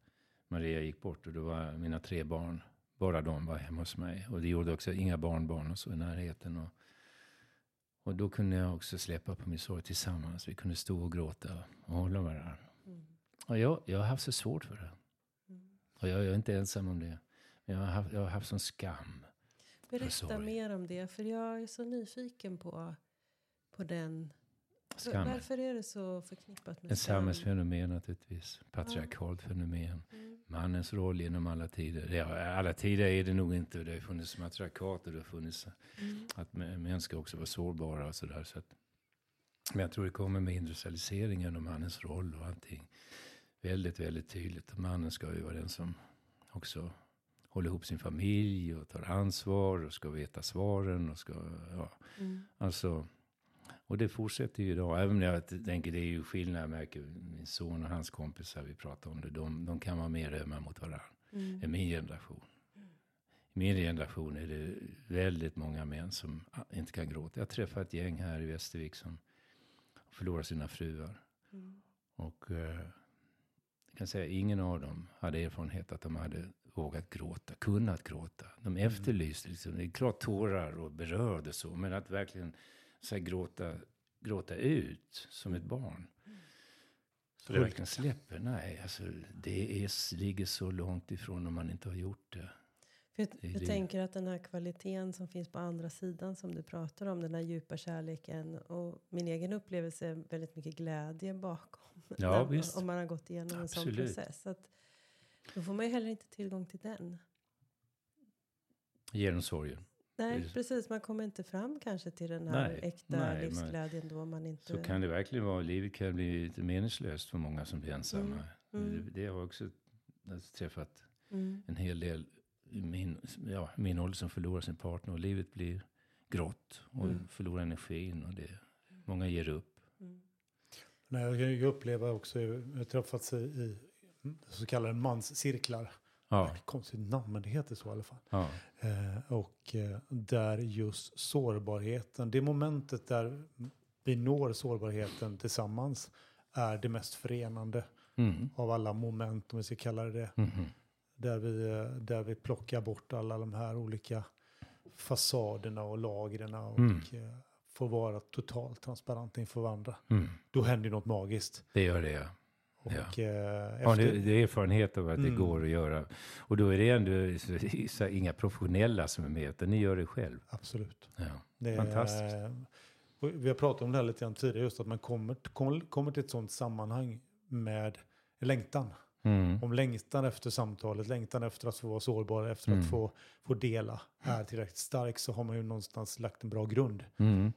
Maria gick bort och då var mina tre barn, bara de var hemma hos mig. Och det gjorde också inga barnbarn och så i närheten. Och, och då kunde jag också släppa på min sorg tillsammans. Vi kunde stå och gråta och hålla varandra. Mm. Och jag, jag har haft så svårt för det. Mm. Och jag, jag, är inte ensam om det. Jag har haft, jag har haft sån skam. Berätta mer om det, för jag är så nyfiken på, på den Skammen. Varför är det så förknippat med skam? Ett samhällsfenomen naturligtvis. Patriarkalt ja. fenomen. Mm. Mannens roll genom alla tider. Ja, alla tider är det nog inte. Det har funnits matriarkat och det har funnits mm. att män ska också vara sårbara och sådär. Så att, men jag tror det kommer med industrialiseringen och mannens roll och allting. Väldigt, väldigt tydligt. Och mannen ska ju vara den som också håller ihop sin familj och tar ansvar och ska veta svaren och ska, ja. Mm. Alltså, och det fortsätter ju idag. Även om jag tänker det är ju skillnad. Jag märker min son och hans kompisar, vi pratar om det. De, de kan vara mer ömma mot varandra mm. än min generation. I min generation är det väldigt många män som inte kan gråta. Jag träffade ett gäng här i Västervik som förlorade sina fruar. Mm. Och eh, jag kan säga ingen av dem hade erfarenhet att de hade vågat gråta, kunnat gråta. De mm. efterlyste liksom, det är klart tårar och berörd och så, men att verkligen så här, gråta, gråta ut som ett barn. Så det verkligen släpper. Nej, alltså det är, ligger så långt ifrån om man inte har gjort det. För jag, jag tänker att den här kvaliteten som finns på andra sidan som du pratar om, den här djupa kärleken och min egen upplevelse är väldigt mycket glädje bakom. Ja, visst. Om man har gått igenom Absolut. en sån process. Så att, då får man ju heller inte tillgång till den. Genom sorgen. Nej, precis. Man kommer inte fram kanske till den här nej, äkta nej, livsglädjen då man inte... Så kan det verkligen vara. Livet kan bli lite meningslöst för många som blir ensamma. Mm. Mm. Det, det har jag också träffat mm. en hel del i min, ja, min ålder som förlorar sin partner. Och livet blir grått och mm. förlorar energin. Och det, många ger upp. Mm. Nej, jag uppleva också, jag har träffats i, i så kallade manscirklar. Ja. Konstigt namn, men det heter så i alla fall. Ja. Eh, och eh, där just sårbarheten, det momentet där vi når sårbarheten tillsammans är det mest förenande mm. av alla moment, om vi ska kalla det det. Mm. Där, vi, eh, där vi plockar bort alla de här olika fasaderna och lagren och mm. Eh, får vara totalt transparenta inför varandra. Mm. Då händer något magiskt. Det gör det, ja. Och, ja. Eh, efter... ja, det, det är erfarenhet av att mm. det går att göra. Och då är det ändå så, inga professionella som är med, utan ni gör det själv. Absolut. Ja. Det Fantastiskt. Är, vi har pratat om det här lite grann tidigare, just att man kommer, kommer, till ett sånt sammanhang med längtan. Mm. Om längtan efter samtalet, längtan efter att få vara sårbar, efter mm. att få, få dela är tillräckligt stark så har man ju någonstans lagt en bra grund. Mm.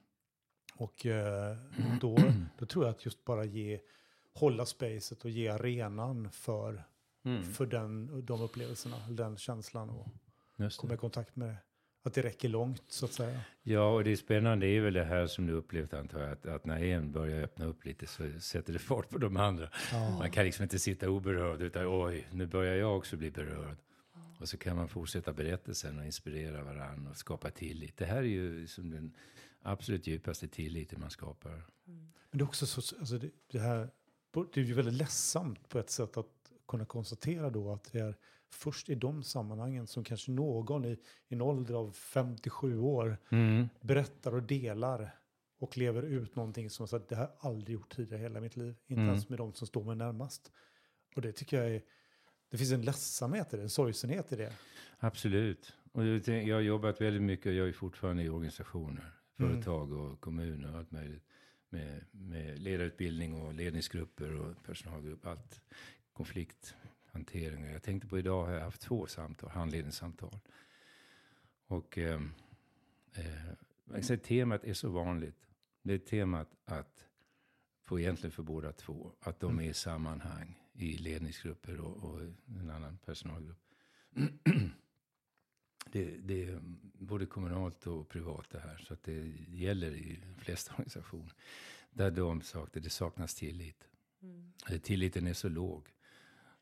Och eh, [clears throat] då, då tror jag att just bara ge hålla spacet och ge arenan för, mm. för den, de upplevelserna, den känslan och komma i kontakt med det. Att det räcker långt så att säga. Ja, och det är spännande är väl det här som du upplevt antar jag, att, att när en börjar öppna upp lite så sätter det fart på de andra. Ja. Man kan liksom inte sitta oberörd utan oj, nu börjar jag också bli berörd. Och så kan man fortsätta berättelsen och inspirera varandra och skapa tillit. Det här är ju liksom den absolut djupaste tilliten man skapar. Mm. Men det är också så, alltså det, det här det är ju väldigt ledsamt på ett sätt att kunna konstatera då att det är först i de sammanhangen som kanske någon i, i en ålder av 57 år mm. berättar och delar och lever ut någonting som att det har jag aldrig gjort tidigare i hela mitt liv. Inte mm. ens med de som står mig närmast. Och det tycker jag är, det finns en ledsamhet i det, en sorgsenhet i det. Absolut. Och jag har jobbat väldigt mycket, jag är fortfarande i organisationer, mm. företag och kommuner och allt möjligt med, med ledarutbildning och ledningsgrupper och personalgrupp. Allt konflikthantering. Jag tänkte på idag har jag haft två samtal, handledningssamtal. Och ehm, eh, eh, temat är så vanligt. Det är temat att, få egentligen för båda två, att de är i sammanhang, i ledningsgrupper och, och en annan personalgrupp. [clears throat] det, det är både kommunalt och privat det här. Så att det gäller i de flesta [laughs] organisationer. Där de saknar, det saknas tillit. Mm. Tilliten är så låg.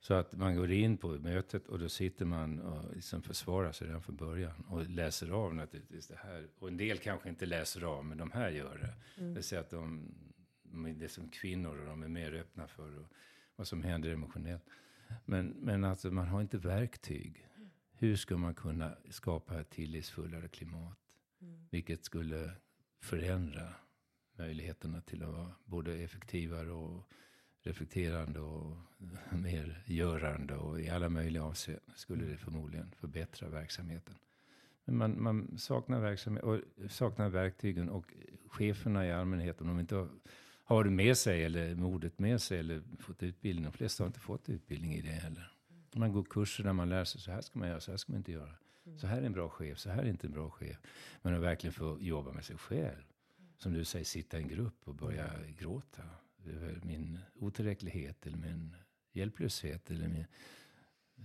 Så att man går in på mötet och då sitter man och liksom försvarar sig redan från början. Och läser av naturligtvis det här. Och en del kanske inte läser av, men de här gör det. Mm. Det vill säga att de, de är som kvinnor och de är mer öppna för och, vad som händer emotionellt. Men, men alltså man har inte verktyg. Hur ska man kunna skapa ett tillitsfullare klimat? Mm. Vilket skulle förändra möjligheterna till att vara både effektivare och reflekterande och [laughs] mer görande och i alla möjliga avseenden skulle det förmodligen förbättra verksamheten. Men man, man saknar, verksamhet, och saknar verktygen och cheferna i allmänhet, om de inte har, har det med sig eller modet med sig eller fått utbildning, de flesta har inte fått utbildning i det heller. Man går kurser där man lär sig, så här ska man göra, så här ska man inte göra. Så här är en bra chef, så här är inte en bra chef. Men att verkligen få jobba med sig själv. Som du säger, sitta i en grupp och börja gråta över min otillräcklighet eller min hjälplöshet. Eller min,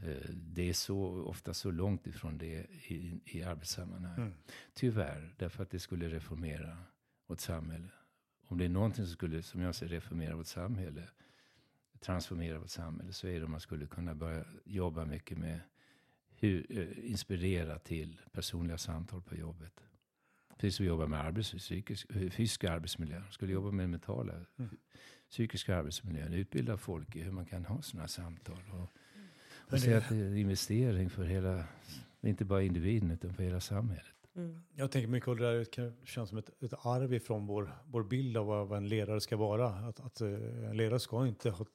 eh, det är så, ofta så långt ifrån det i, i arbetssammanhang. Mm. Tyvärr, därför att det skulle reformera vårt samhälle. Om det är någonting som skulle, som jag ser reformera vårt samhälle, transformera vårt samhälle, så är det om man skulle kunna börja jobba mycket med hur, eh, inspirera till personliga samtal på jobbet. Precis som vi jobbar med arbets, psykisk, eh, fysiska arbetsmiljön. Skulle jobba med mentala, mm. psykiska arbetsmiljön. Utbilda folk i hur man kan ha sådana samtal. Och, och se att det är en investering för hela, inte bara individen utan för hela samhället. Mm. Jag tänker mycket av det där kan kännas som ett, ett arv ifrån vår, vår bild av vad, vad en ledare ska vara. Att, att eh, en ledare ska inte ha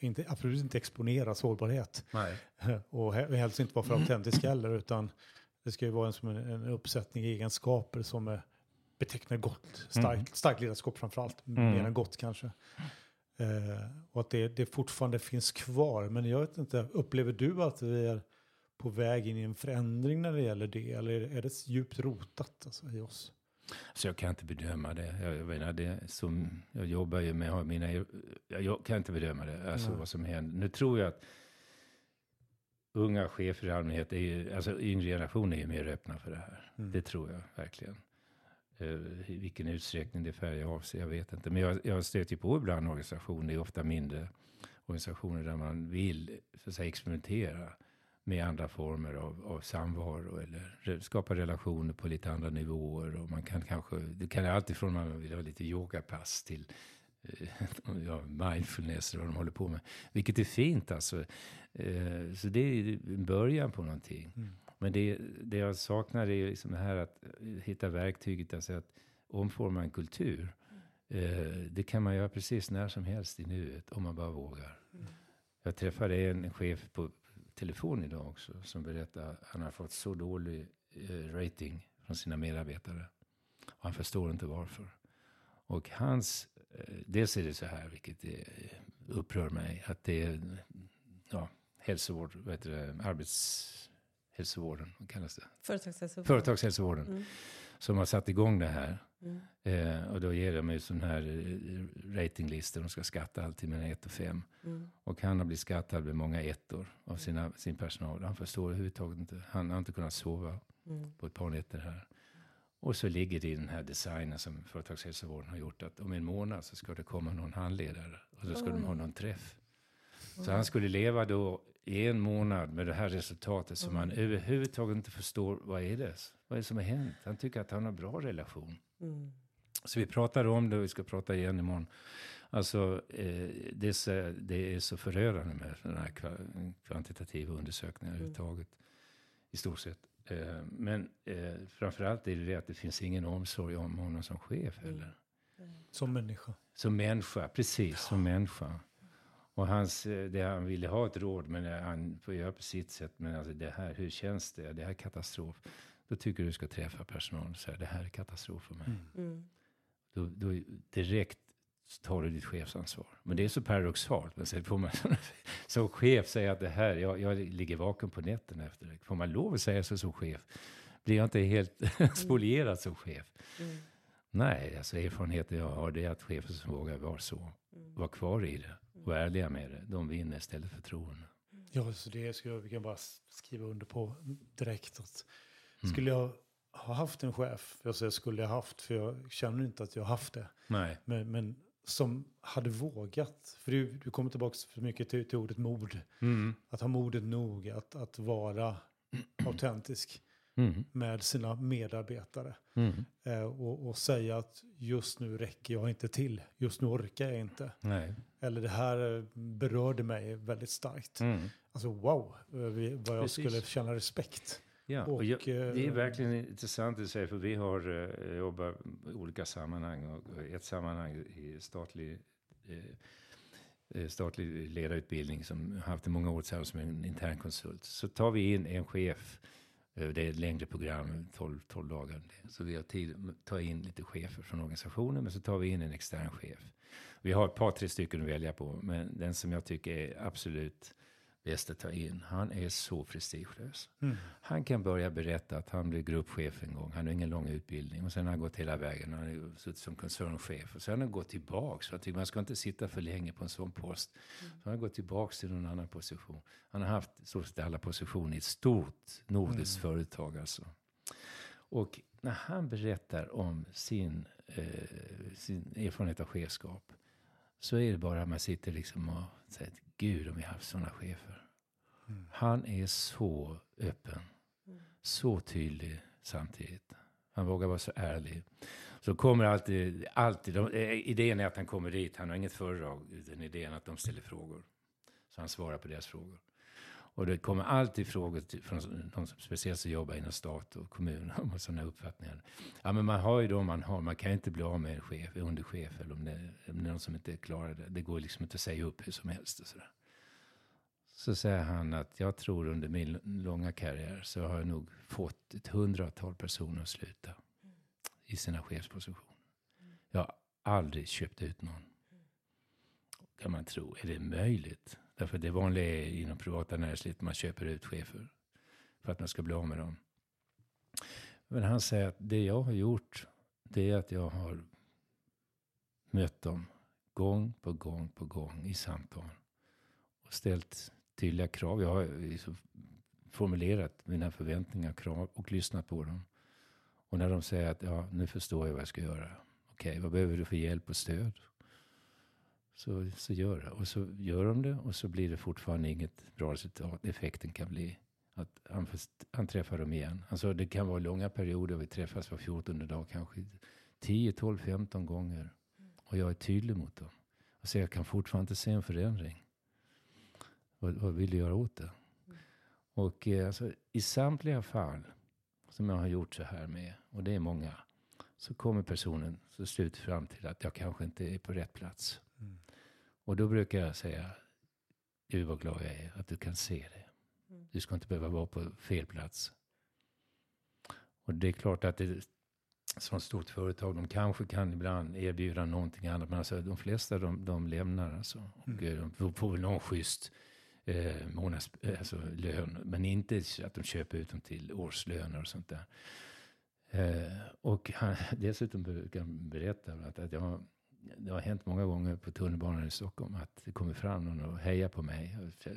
inte, absolut inte exponera sårbarhet. Nej. [laughs] Och helst inte vara för autentisk heller, utan det ska ju vara en, som en, uppsättning egenskaper som är, betecknar gott, starkt, mm. starkt ledarskap framförallt, mm. mer än gott kanske. Eh, och att det, det fortfarande finns kvar. Men jag vet inte, upplever du att vi är på väg in i en förändring när det gäller det? Eller är det djupt rotat alltså, i oss? Så jag kan inte bedöma det. Jag, jag, menar, det som, jag jobbar ju med mina... Jag kan inte bedöma det, alltså vad som händer. Nu tror jag att unga chefer i allmänhet, är ju, alltså yngre generationer är ju mer öppna för det här. Mm. Det tror jag verkligen. Uh, I vilken utsträckning det färgar av sig, jag vet inte. Men jag, jag stöter på ibland organisationer, ofta mindre organisationer där man vill så att säga, experimentera med andra former av, av samvaro eller skapa relationer på lite andra nivåer. Och man kan kanske, det kan alltid från man vill ha lite yogapass till eh, [laughs] ja, mindfulness eller vad de håller på med. Vilket är fint alltså. Eh, så det är början på någonting. Mm. Men det, det jag saknar är liksom det här att hitta verktyget, alltså att omforma en kultur. Mm. Det kan man göra precis när som helst i nuet, om man bara vågar. Mm. Jag träffade en chef på telefon idag också, som berättade att han har fått så dålig eh, rating från sina medarbetare. Och han förstår inte varför. Och hans, dels är det så här, vilket upprör mig, att det är ja, hälsovård, vad heter det, arbetshälsovården, vad kallas det? Företagshälsovården. Företagshälsovården. Mm. Som har satt igång det här. Mm. Eh, och då ger de ut sån här eh, ratinglistor. De ska skatta alltid mellan 1 och 5. Mm. Och han har blivit skattad med många ettor av sina, sin personal. Han förstår överhuvudtaget inte. Han har inte kunnat sova mm. på ett par nätter här. Och så ligger det i den här designen som företagshälsovården har gjort. Att om en månad så ska det komma någon handledare. Och så ska de ha någon träff. Så han skulle leva då i en månad med det här resultatet som han överhuvudtaget inte förstår. Vad är det? Vad är det som har hänt? Han tycker att han har bra relation. Mm. Så vi pratade om det och vi ska prata igen imorgon. Alltså, eh, det, är så, det är så förödande med den här kvantitativa undersökningen mm. överhuvudtaget. I stort sett. Eh, men eh, framförallt är det det att det finns ingen omsorg om honom som chef heller. Mm. Som människa. Som människa, precis. Som människa. Och hans, eh, det han ville ha ett råd, men han får göra på sitt sätt. Men alltså det här, hur känns det? Det här är katastrof. Då tycker du ska träffa personalen och säga, det här är katastrof för mig. Mm. mm. Då, då direkt tar du ditt chefsansvar. Men det är så paradoxalt. Men får man [laughs] som chef säga att det här, jag, jag ligger vaken på nätterna efter det. Får man lov att säga så som chef? Blir jag inte helt [laughs] spolierad som chef? Mm. Nej, alltså erfarenheten jag har det är att chefer som vågar vara så, mm. vara kvar i det och ärliga med det, de vinner istället för förtroende. Ja, så det ska jag, vi kan bara skriva under på direkt. Att mm. Skulle jag ha haft en chef, jag säger skulle jag haft, för jag känner inte att jag har haft det. Nej. Men, men som hade vågat, för du, du kommer tillbaka för mycket till, till ordet mod. Mm. Att ha modet nog att, att vara [clears throat] autentisk mm. med sina medarbetare. Mm. Eh, och, och, säga att just nu räcker jag inte till, just nu orkar jag inte. Nej. Eller det här berörde mig väldigt starkt. Mm. Alltså wow, eh, vad jag Precis. skulle känna respekt. Ja, och, och jag, det är eh, verkligen intressant att säga, för vi har uh, jobbat i olika sammanhang. Och ett sammanhang i statlig, uh, statlig ledarutbildning som haft i många år tillsammans som en intern konsult. Så tar vi in en chef, det är ett längre program, 12, 12 dagar. Så vi har tid att ta in lite chefer från organisationen, men så tar vi in en extern chef. Vi har ett par, tre stycken att välja på, men den som jag tycker är absolut bäst att ta in. Han är så prestigelös. Mm. Han kan börja berätta att han blev gruppchef en gång. Han har ingen lång utbildning. Och sen har han gått hela vägen. Han har suttit som koncernchef. Och sen har han gått tillbaks. Jag tycker man ska inte sitta för länge på en sån post. Mm. Så han har gått tillbaks till någon annan position. Han har haft så alla positioner i ett stort nordiskt mm. företag alltså. Och när han berättar om sin, eh, sin erfarenhet av chefskap. Så är det bara att man sitter liksom och säger Gud om vi haft sådana chefer. Mm. Han är så öppen. Mm. Så tydlig samtidigt. Han vågar vara så ärlig. Så kommer alltid, alltid de, eh, idén är att han kommer dit, han har inget föredrag, utan idén att de ställer frågor. Så han svarar på deras frågor. Och det kommer alltid frågor till, från de som speciellt som jobbar inom stat och kommun [laughs] om sådana uppfattningar. Ja, men man har ju de man har. Man kan inte bli av med en chef, underchef eller om det, om det är någon som inte klarar det. Det går liksom inte att säga upp hur som helst och sådär. Så säger han att jag tror under min långa karriär så har jag nog fått ett hundratal personer att sluta i sina chefspositioner. Jag har aldrig köpt ut någon. Kan man tro. Är det möjligt? Därför det vanliga är inom privata näringslivet man köper ut chefer för att man ska bli av med dem. Men han säger att det jag har gjort, det är att jag har mött dem gång på gång på gång i samtal. Och ställt tydliga krav. Jag har liksom formulerat mina förväntningar och krav och lyssnat på dem. Och när de säger att ja, nu förstår jag vad jag ska göra. Okej, okay, vad behöver du för hjälp och stöd? Så, så gör det. Och så gör de det och så blir det fortfarande inget bra resultat. Effekten kan bli att han, han träffar dem igen. Alltså det kan vara långa perioder. Vi träffas var 14 dag, kanske 10, 12, 15 gånger. Och jag är tydlig mot dem. Och säger jag kan fortfarande inte se en förändring. Vad, vad vill du göra åt det? Och eh, alltså, i samtliga fall som jag har gjort så här med, och det är många, så kommer personen så slut fram till att jag kanske inte är på rätt plats. Mm. Och då brukar jag säga, Gud vad glad jag är att du kan se det. Mm. Du ska inte behöva vara på fel plats. Och det är klart att det som stort företag, de kanske kan ibland erbjuda någonting annat. Men alltså de flesta de, de lämnar alltså. Och mm. de får väl någon schysst eh, månads, eh, alltså lön. Men inte att de köper ut dem till årslöner och sånt där. Eh, och han, [laughs] dessutom brukar han berätta att, att jag, det har hänt många gånger på tunnelbanan i Stockholm att det kommer fram någon och hejar på mig.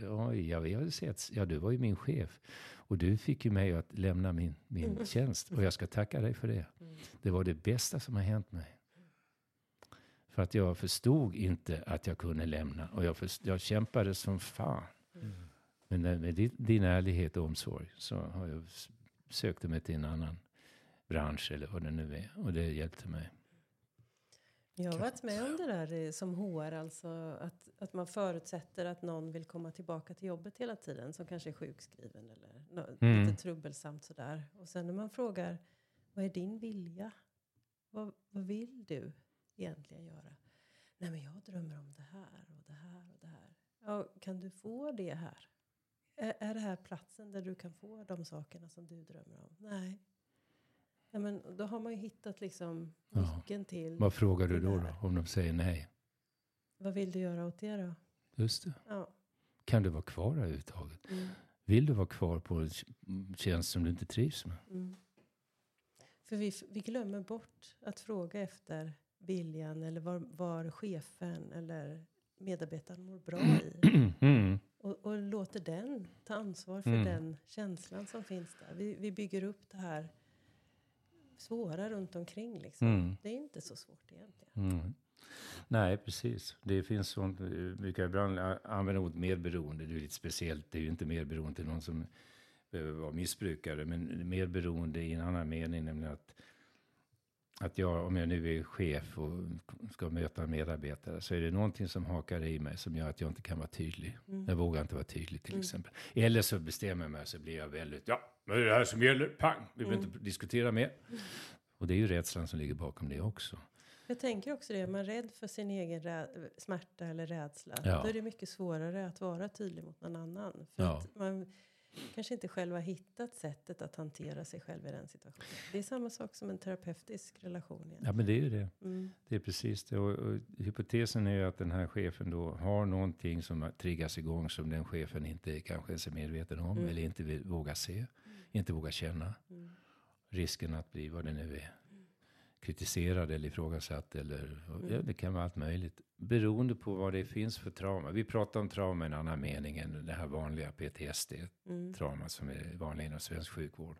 Oj, jag, jag har sett, ja du var ju min chef. Och du fick ju mig att lämna min, min mm. tjänst. Och jag ska tacka dig för det. Mm. Det var det bästa som har hänt mig. För att jag förstod inte att jag kunde lämna. Och jag, först, jag kämpade som fan. Mm. Men med din, din ärlighet och omsorg så har jag sökt mig till en annan bransch eller vad det nu är. Och det hjälpte mig. Jag har varit med om det där som HR, alltså att, att man förutsätter att någon vill komma tillbaka till jobbet hela tiden, som kanske är sjukskriven eller no, mm. lite trubbelsamt sådär. Och sen när man frågar, vad är din vilja? Vad, vad vill du egentligen göra? Nej men jag drömmer om det här och det här och det här. Ja, kan du få det här? Är, är det här platsen där du kan få de sakerna som du drömmer om? Nej. Ja, men då har man ju hittat liksom nyckeln till. Vad frågar du då, då om de säger nej? Vad vill du göra åt det då? Just det. Ja. Kan du vara kvar överhuvudtaget? Mm. Vill du vara kvar på en tjänst som du inte trivs med? Mm. För vi, vi glömmer bort att fråga efter viljan eller var, var chefen eller medarbetaren mår bra i. [clears throat] Mm. Och, och, låter den ta ansvar för mm. den känslan som finns där. Vi, vi bygger upp det här svåra runt omkring. Liksom. Mm. Det är inte så svårt egentligen. Mm. Nej, precis. Det finns sånt, vi brukar ibland använda ordet medberoende. Det är lite speciellt. Det är ju inte medberoende till någon som behöver vara missbrukare. Men medberoende i en annan mening, nämligen att att jag, om jag nu är chef och ska möta medarbetare, så är det någonting som hakar i mig som gör att jag inte kan vara tydlig. Mm. Jag vågar inte vara tydlig till mm. exempel. Eller så bestämmer jag mig så blir jag väldigt, ja, men det är det här som gäller, pang, vi behöver mm. inte diskutera mer. Och det är ju rädslan som ligger bakom det också. Jag tänker också det, är man rädd för sin egen smärta eller rädsla, ja. då är det mycket svårare att vara tydlig mot någon annan. För ja. man kanske inte själv har hittat sättet att hantera sig själv i den situationen. Det är samma sak som en terapeutisk relation. Egentligen. Ja, men det är ju det. Mm. Det är precis det. Och, och, hypotesen är ju att den här chefen då har någonting som triggas igång som den chefen inte kanske ens är medveten om mm. eller inte vill, vågar se, mm. inte vågar känna. Mm. Risken att bli vad det nu är kritiserad eller ifrågasatt eller mm. ja, det kan vara allt möjligt. Beroende på vad det finns för trauma. Vi pratar om trauma i en annan mening än det här vanliga PTSD-trauma mm. som är vanligt inom svensk sjukvård.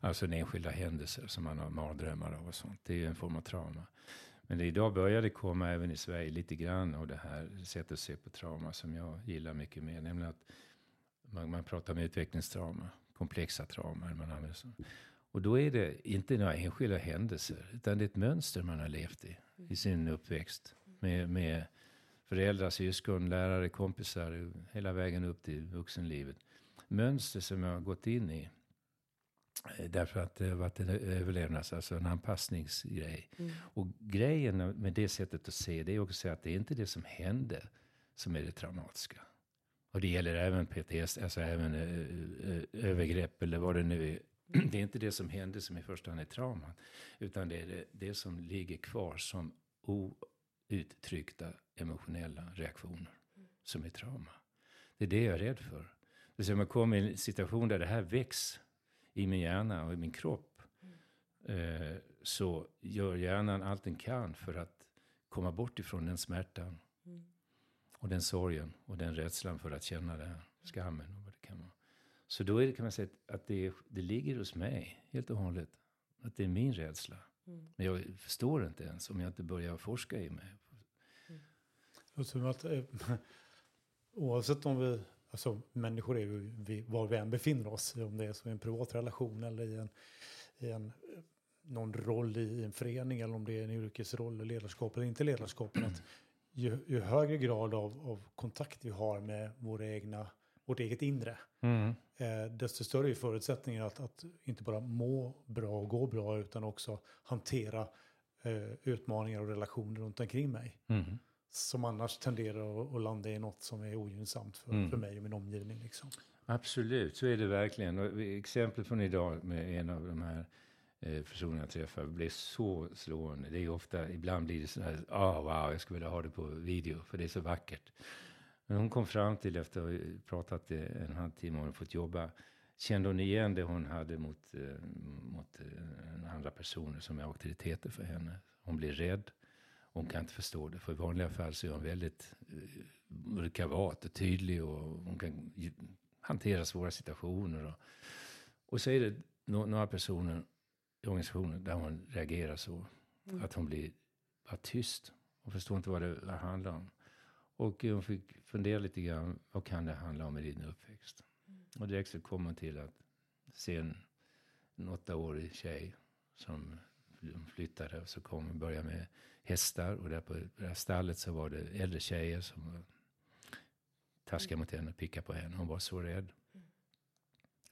Alltså en enskilda händelser som man har mardrömmar av och sånt. Det är ju en form av trauma. Men det, idag börjar det komma även i Sverige lite grann av det här sättet att se på trauma som jag gillar mycket mer. Nämligen att man, man pratar om utvecklingstrauma, komplexa trauman. Man använder så. Och då är det inte några enskilda händelser, utan det är ett mönster man har levt i, i sin uppväxt. Med, med föräldrar, syskon, lärare, kompisar, hela vägen upp till vuxenlivet. Mönster som jag har gått in i. Eh, därför att det har varit en överlevnads, alltså en anpassningsgrej. Mm. Och grejen med det sättet att se det är också att det är inte det som hände som är det traumatiska. Och det gäller även PTS, alltså även ö, övergrepp eller vad det nu är [clears throat] det är inte det som hände som i första hand är trauman. Utan det är det, det som ligger kvar som outtryckta emotionella reaktioner. Som är trauma. Det är det jag är rädd för. Det om jag kommer i en situation där det här väcks i min hjärna och i min kropp. Eh, så gör hjärnan allt den kan för att komma bort ifrån den smärtan. Och den sorgen och den rädslan för att känna det här. Skammen så då är det, kan man säga att det, det ligger hos mig helt och hållet. Att det är min rädsla. Mm. Men jag förstår inte ens om jag inte börjar forska i mig. Mm. Som att, eh, oavsett om vi, alltså människor är ju vi, var vi än befinner oss, om det är så i en privat relation eller i en, i en någon roll i en förening eller om det är en yrkesroll, ledarskap eller inte ledarskap. Att ju, ju högre grad av, av kontakt vi har med våra egna vårt eget inre. Mm. Eh, desto större är förutsättningen att, att inte bara må bra och gå bra utan också hantera eh, utmaningar och relationer runt omkring mig. Mm. Som annars tenderar att, att landa i något som är ogynnsamt för, mm. för mig och min omgivning. Liksom. Absolut, så är det verkligen. Och exempel från idag med en av de här eh, personerna jag träffar blev så slående. Det är ofta, ibland blir det så här, oh, wow, jag skulle vilja ha det på video för det är så vackert. Men hon kom fram till efter att ha pratat en halvtimme och fått jobba. Kände hon igen det hon hade mot, eh, mot eh, andra personer som är auktoriteter för henne. Hon blir rädd. Hon kan inte förstå det. För i vanliga fall så är hon väldigt eh, kavat och tydlig och hon kan hantera svåra situationer. Och, och så är det några personer i organisationen där hon reagerar så. Mm. Att hon blir bara tyst. Hon förstår inte vad det handlar om. Och hon fick fundera lite grann, vad kan det handla om i din uppväxt? Mm. Och direkt så kom hon till att se en, en åttaårig tjej som flyttade och så kom hon börja med hästar och där på det här stallet så var det äldre tjejer som var taskiga mot henne, pickade på henne. Hon var så rädd. Mm.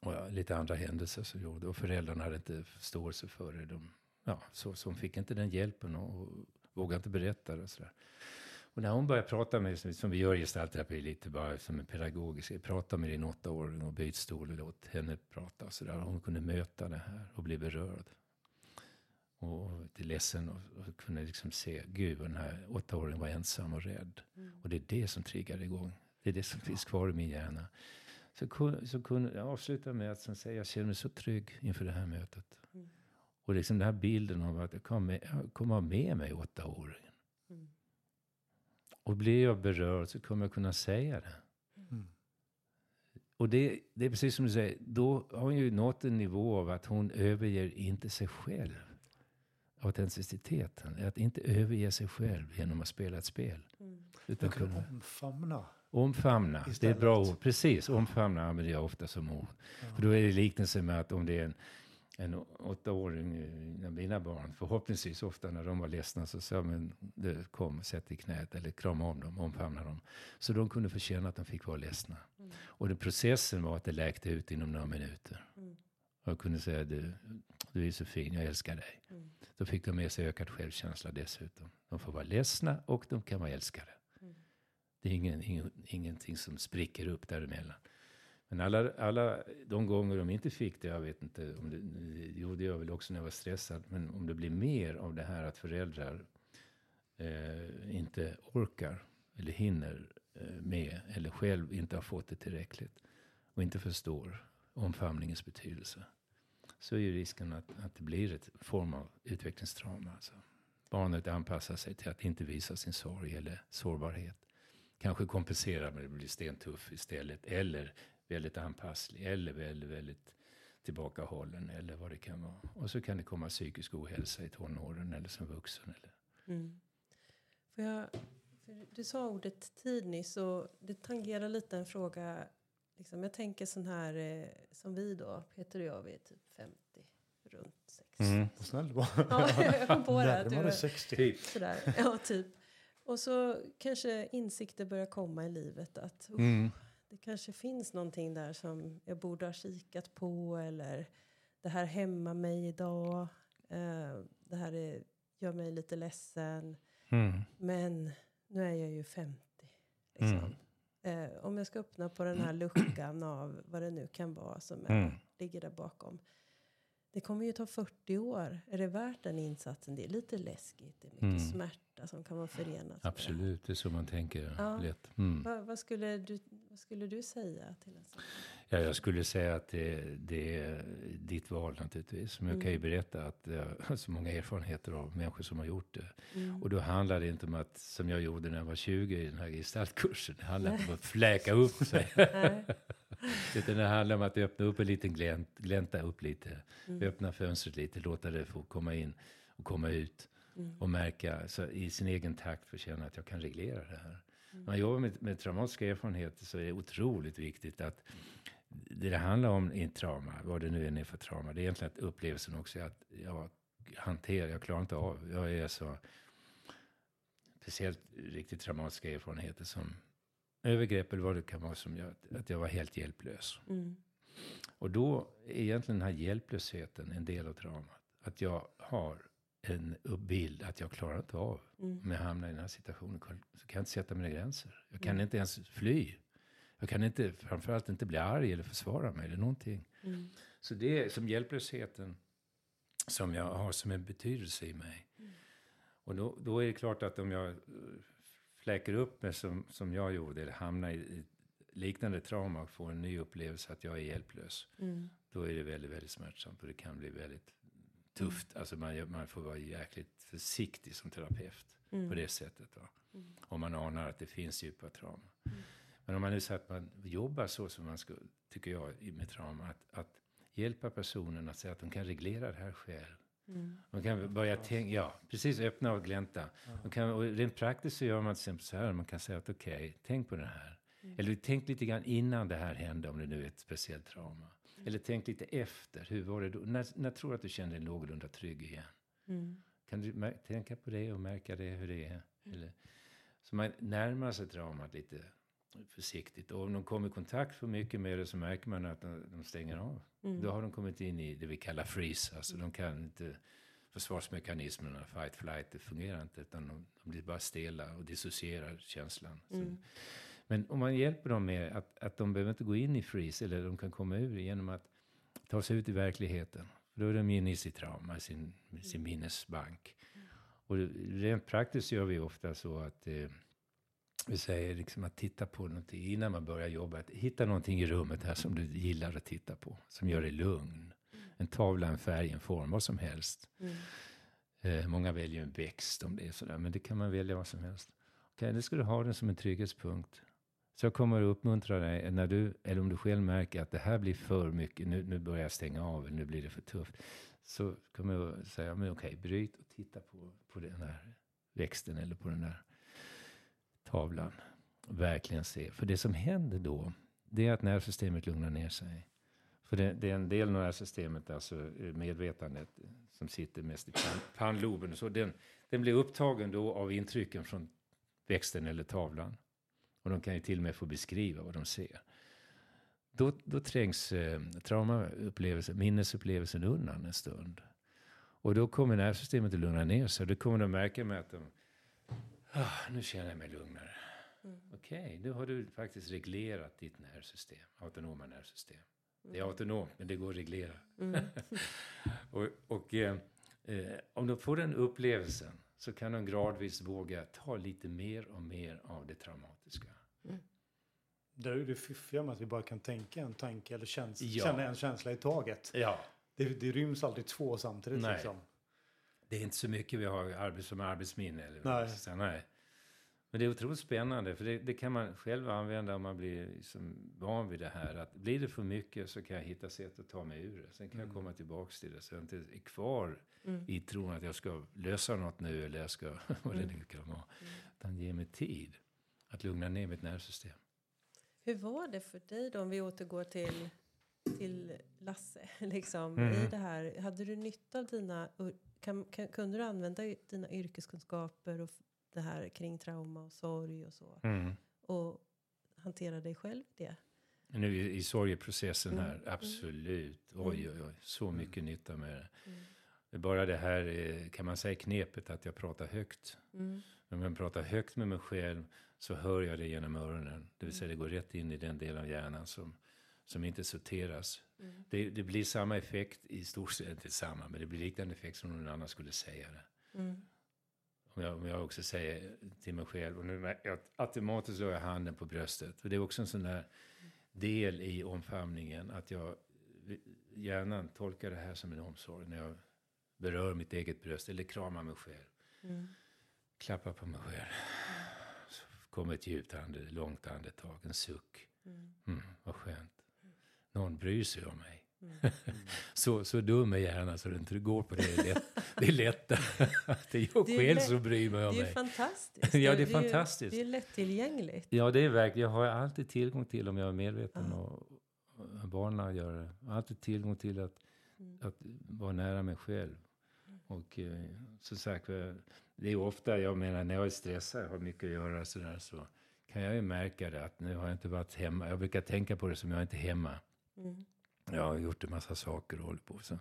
Och lite andra händelser som gjorde. Och föräldrarna hade inte förståelse för det. De, ja, så, så hon fick inte den hjälpen och, och vågade inte berätta det och sådär. Och när hon börjar prata med, som vi gör i gestaltterapi lite bara som en pedagogisk, prata med din åttaåring och byt stol och låt henne prata och sådär. Hon kunde möta det här och bli berörd. Och till ledsen och, och kunde liksom se, gud den här åttaåringen var ensam och rädd. Mm. Och det är det som triggar igång. Det är det som finns kvar i min hjärna. Så, så kunde jag avsluta med att säga, jag känner mig så trygg inför det här mötet. Mm. Och liksom den här bilden av att jag kommer, kommer ha med mig åttaåringen. Och blir jag berörd så kommer jag kunna säga det. Mm. Och det, det är precis som du säger, då har hon ju nått en nivå av att hon överger inte sig själv. Autenticiteten, att inte överge sig själv genom att spela ett spel. Mm. Utan kunna omfamna. Omfamna, Istället. det är ett bra ord. Precis, omfamna använder jag ofta som ord. Ja. För då är det liknelse med att om det är en en åttaåring, mina barn, förhoppningsvis ofta när de var ledsna så sa men det kom, sätt i knät eller krama om dem, omfamna dem. Så de kunde få känna att de fick vara ledsna. Mm. Och den processen var att det läkte ut inom några minuter. Mm. Och jag kunde säga du, du är så fin, jag älskar dig. Mm. Då fick de med sig ökad självkänsla dessutom. De får vara ledsna och de kan vara älskade. Mm. Det är ingen, ingen, ingenting som spricker upp däremellan. Men alla, alla de gånger de inte fick det, jag vet inte, om det, det gör jag väl också när jag var stressad, men om det blir mer av det här att föräldrar eh, inte orkar eller hinner eh, med, eller själv inte har fått det tillräckligt och inte förstår omfamningens betydelse, så är ju risken att, att det blir ett form av utvecklingstrauma. Alltså. Barnet anpassar sig till att inte visa sin sorg eller sårbarhet. Kanske kompensera med att bli stentuff istället. Eller väldigt anpasslig eller väldigt, väldigt tillbakahållen eller vad det kan vara. Och så kan det komma psykisk ohälsa i tonåren eller som vuxen. Eller. Mm. För jag, för du sa ordet tid nyss och det tangerar lite en fråga. Liksom, jag tänker sån här eh, som vi då, Peter och jag, vi är typ 50, runt 60. Mm. Snäll du var. [laughs] Ja, jag kom på det. Närmare 60. Typ. Sådär. Ja, typ. Och så kanske insikter börjar komma i livet att mm det kanske finns någonting där som jag borde ha kikat på eller det här hämmar mig idag. Uh, det här är, gör mig lite ledsen. Mm. Men nu är jag ju 50. Liksom. Mm. Uh, om jag ska öppna på den här [clears throat] luckan av vad det nu kan vara som är, mm. ligger där bakom. Det kommer ju ta 40 år. Är det värt den insatsen? Det är lite läskigt. Det är mycket mm. smärta som kan vara förenat Absolut, det, det är så man tänker ja. lätt. Mm. Vad, vad, skulle du, vad skulle du säga till en sån? Ja, jag skulle säga att det, det är ditt val naturligtvis. Men jag kan ju mm. berätta att jag har så många erfarenheter av människor som har gjort det. Mm. Och då handlar det inte om att, som jag gjorde när jag var 20 i den här gestaltkursen, det handlar inte om att fläka upp sig. [laughs] [laughs] Utan det handlar om att öppna upp en liten glänt, glänta upp lite. Mm. Öppna fönstret lite, låta det få komma in och komma ut. Mm. Och märka, så i sin egen takt få känna att jag kan reglera det här. Mm. När man jobbar med, med traumatiska erfarenheter så är det otroligt viktigt att det det handlar om i trauma, vad det nu än är för trauma, det är egentligen att upplevelsen också är att jag hanterar, jag klarar inte av, jag är så, speciellt riktigt traumatiska erfarenheter som övergrepp eller vad det kan vara som gör att jag var helt hjälplös. Mm. Och då är egentligen den här hjälplösheten en del av traumat. Att jag har en bild att jag klarar inte av, mm. om jag hamnar i den här situationen, så kan jag inte sätta mina gränser. Jag kan mm. inte ens fly. Jag kan inte, framförallt inte bli arg eller försvara mig eller någonting. Mm. Så det är som hjälplösheten som jag har som en betydelse i mig. Mm. Och då, då är det klart att om jag fläker upp mig som, som jag gjorde, eller hamnar i, i liknande trauma och får en ny upplevelse att jag är hjälplös. Mm. Då är det väldigt, väldigt smärtsamt och det kan bli väldigt tufft. Mm. Alltså man, man får vara jäkligt försiktig som terapeut mm. på det sättet. Va? Mm. Om man anar att det finns djupa trauma. Mm. Men om man nu säger att man jobbar så som man ska, tycker jag, med trauma, att, att hjälpa personen att säga att de kan reglera det här själv. Mm. Man kan börja tänka, ja, precis öppna och glänta. Man kan, och rent praktiskt så gör man till exempel så här, man kan säga att okej, okay, tänk på det här. Mm. Eller tänk lite grann innan det här hände, om det nu är ett speciellt trauma. Mm. Eller tänk lite efter, hur var det då? När, när tror du att du känner dig någorlunda trygg igen? Mm. Kan du tänka på det och märka det, hur det är? Mm. Eller, så man närmar sig traumat lite försiktigt. Och om de kommer i kontakt för mycket med det så märker man att de, de stänger av. Mm. Då har de kommit in i det vi kallar freeze. Alltså de kan inte, försvarsmekanismerna, fight, flight, det fungerar inte. Utan de, de blir bara stela och dissocierar känslan. Mm. men om man hjälper dem med att, att de behöver inte gå in i freeze, eller de kan komma ur genom att ta sig ut i verkligheten. Då är de inne i sitt trauma, sin, sin minnesbank. Och rent praktiskt gör vi ofta så att eh, vi säger liksom att titta på någonting innan man börjar jobba. Att hitta någonting i rummet här som du gillar att titta på. Som gör dig lugn. En tavla, en färg, en form, vad som helst. Mm. Eh, många väljer en växt om det är sådär. Men det kan man välja vad som helst. Okay, det ska du ha den som en trygghetspunkt. Så jag kommer att uppmuntra dig, när du, eller om du själv märker att det här blir för mycket, nu, nu börjar jag stänga av, eller nu blir det för tufft. Så kommer jag säga, men okej, bryt och titta på, på den här växten eller på den där tavlan. Verkligen se. För det som händer då, det är att nervsystemet lugnar ner sig. För det, det är en del av nervsystemet, alltså eh, medvetandet, som sitter mest i pannloben. Så den, den blir upptagen då av intrycken från växten eller tavlan. Och de kan ju till och med få beskriva vad de ser. Då, då trängs eh, traumaupplevelsen, minnesupplevelsen undan en stund. Och då kommer nervsystemet att lugna ner sig. Då kommer de märka med att de, ah, nu känner jag mig lugnare. Mm. Okej, okay, nu har du faktiskt reglerat ditt nervsystem, autonoma nervsystem. Det är mm. autonomt, men det går att reglera. Mm. [laughs] och, och eh, eh, om de får den upplevelsen så kan de gradvis våga ta lite mer och mer av det traumatiska. Mm. Det är ju det fiffiga med att vi bara kan tänka en tanke eller käns ja. känna en känsla i taget. Ja. Det, det ryms alltid två samtidigt. Nej. Liksom. Det är inte så mycket vi har arbets som arbetsminne. Eller nej. Så, nej. Men det är otroligt spännande, för det, det, kan man själv använda om man blir liksom van vid det här. Att blir det för mycket så kan jag hitta sätt att ta mig ur det. Sen kan mm. jag komma tillbaka till det, så jag inte är kvar mm. i tron att jag ska lösa något nu, eller jag ska, [laughs] vad det mm. nu kan vara. Mm. Utan ge mig tid att lugna ner mitt nervsystem. Hur var det för dig då, om vi återgår till, till Lasse, [laughs] liksom, mm. i det här? Hade du nytta av dina, kan, kan, kunde du använda dina yrkeskunskaper och det här kring trauma och sorg och så. Mm. Och hantera dig själv det. Nu i, i sorgeprocessen här, mm. absolut. Mm. Oj, oj, oj, så mm. mycket nytta med det. Mm. Bara det här, eh, kan man säga knepet att jag pratar högt. Mm. När jag pratar högt med mig själv så hör jag det genom öronen. Det vill säga det går rätt in i den del av hjärnan som, som inte sorteras. Mm. Det, det, blir samma effekt, i stort sett inte samma, men det blir liknande effekt som någon annan skulle säga det. Mm. Om jag, om jag också säger till mig själv, och nu jag, automatiskt la jag handen på bröstet. För det är också en sån där del i omfamningen, att jag gärna tolkar det här som en omsorg när jag berör mitt eget bröst eller kramar mig själv. Mm. Klappar på mig själv. Så kommer ett djupt ande, långt andetag, en suck. Mm. Mm, vad skönt. Någon bryr sig om mig. [laughs] Mm. så, så dum är hjärnan så det inte går på det. Lätt, det är lätt. det är [laughs] jag själv som bryr mig om mig. Det är fantastiskt. ja, det är, det är fantastiskt. det är lättillgängligt. Ja, det är verkligen. Jag har alltid tillgång till, om jag är medveten och, och barnen gör det. Jag har alltid tillgång till att, mm. att vara nära mig själv. Och eh, som sagt, det är ofta, jag menar när jag är stressad, har mycket att göra sådär, så kan jag ju märka det att nu har jag inte varit hemma. Jag brukar tänka på det som jag är inte är hemma. Mm. Jag har gjort en massa saker och håller på så.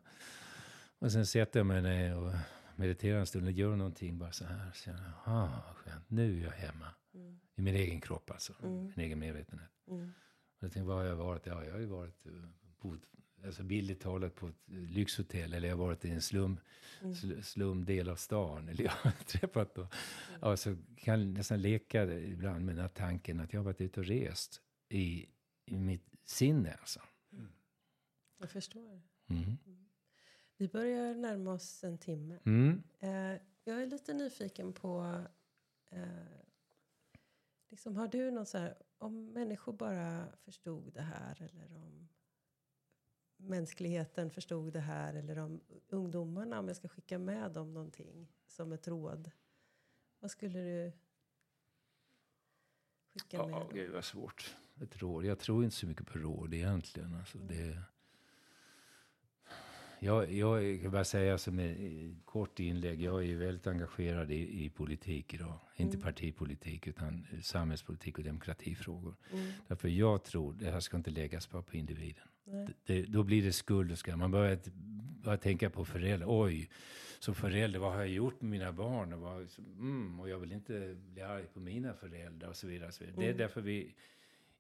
Och sen sätter jag mig ner och mediterar en stund och gör någonting bara så här. Så jag, ah, skönt, nu är jag hemma. Mm. I min egen kropp alltså, mm. min egen medvetenhet. Mm. Och jag tänkte, var har jag varit? Ja, jag har ju varit på, alltså bildligt talat på ett lyxhotell. Eller jag har varit i en slum, mm. slumdel av stan. [laughs] Eller jag har träffat då. Mm. Alltså, kan nästan leka ibland med den här tanken att jag har varit ute och rest i, i mitt sinne alltså. Jag förstår. Mm. Mm. Vi börjar närma oss en timme. Mm. Eh, jag är lite nyfiken på... Eh, liksom, har du något så här... Om människor bara förstod det här eller om mänskligheten förstod det här eller om ungdomarna, om jag ska skicka med dem någonting som ett råd. Vad skulle du skicka med ja, dem? Gud vad svårt. Ett råd. Jag tror inte så mycket på råd egentligen. Alltså, det, jag, jag kan bara säga som ett kort inlägg. Jag är ju väldigt engagerad i, i politik idag. Inte mm. partipolitik utan samhällspolitik och demokratifrågor. Mm. Därför jag tror det här ska inte läggas bara på individen. Det, då blir det skuld och skam. Man börjar, börjar tänka på föräldrar. Oj, som förälder, vad har jag gjort med mina barn? Och, vad, mm, och jag vill inte bli arg på mina föräldrar och så vidare. Och så vidare. Det är mm. därför vi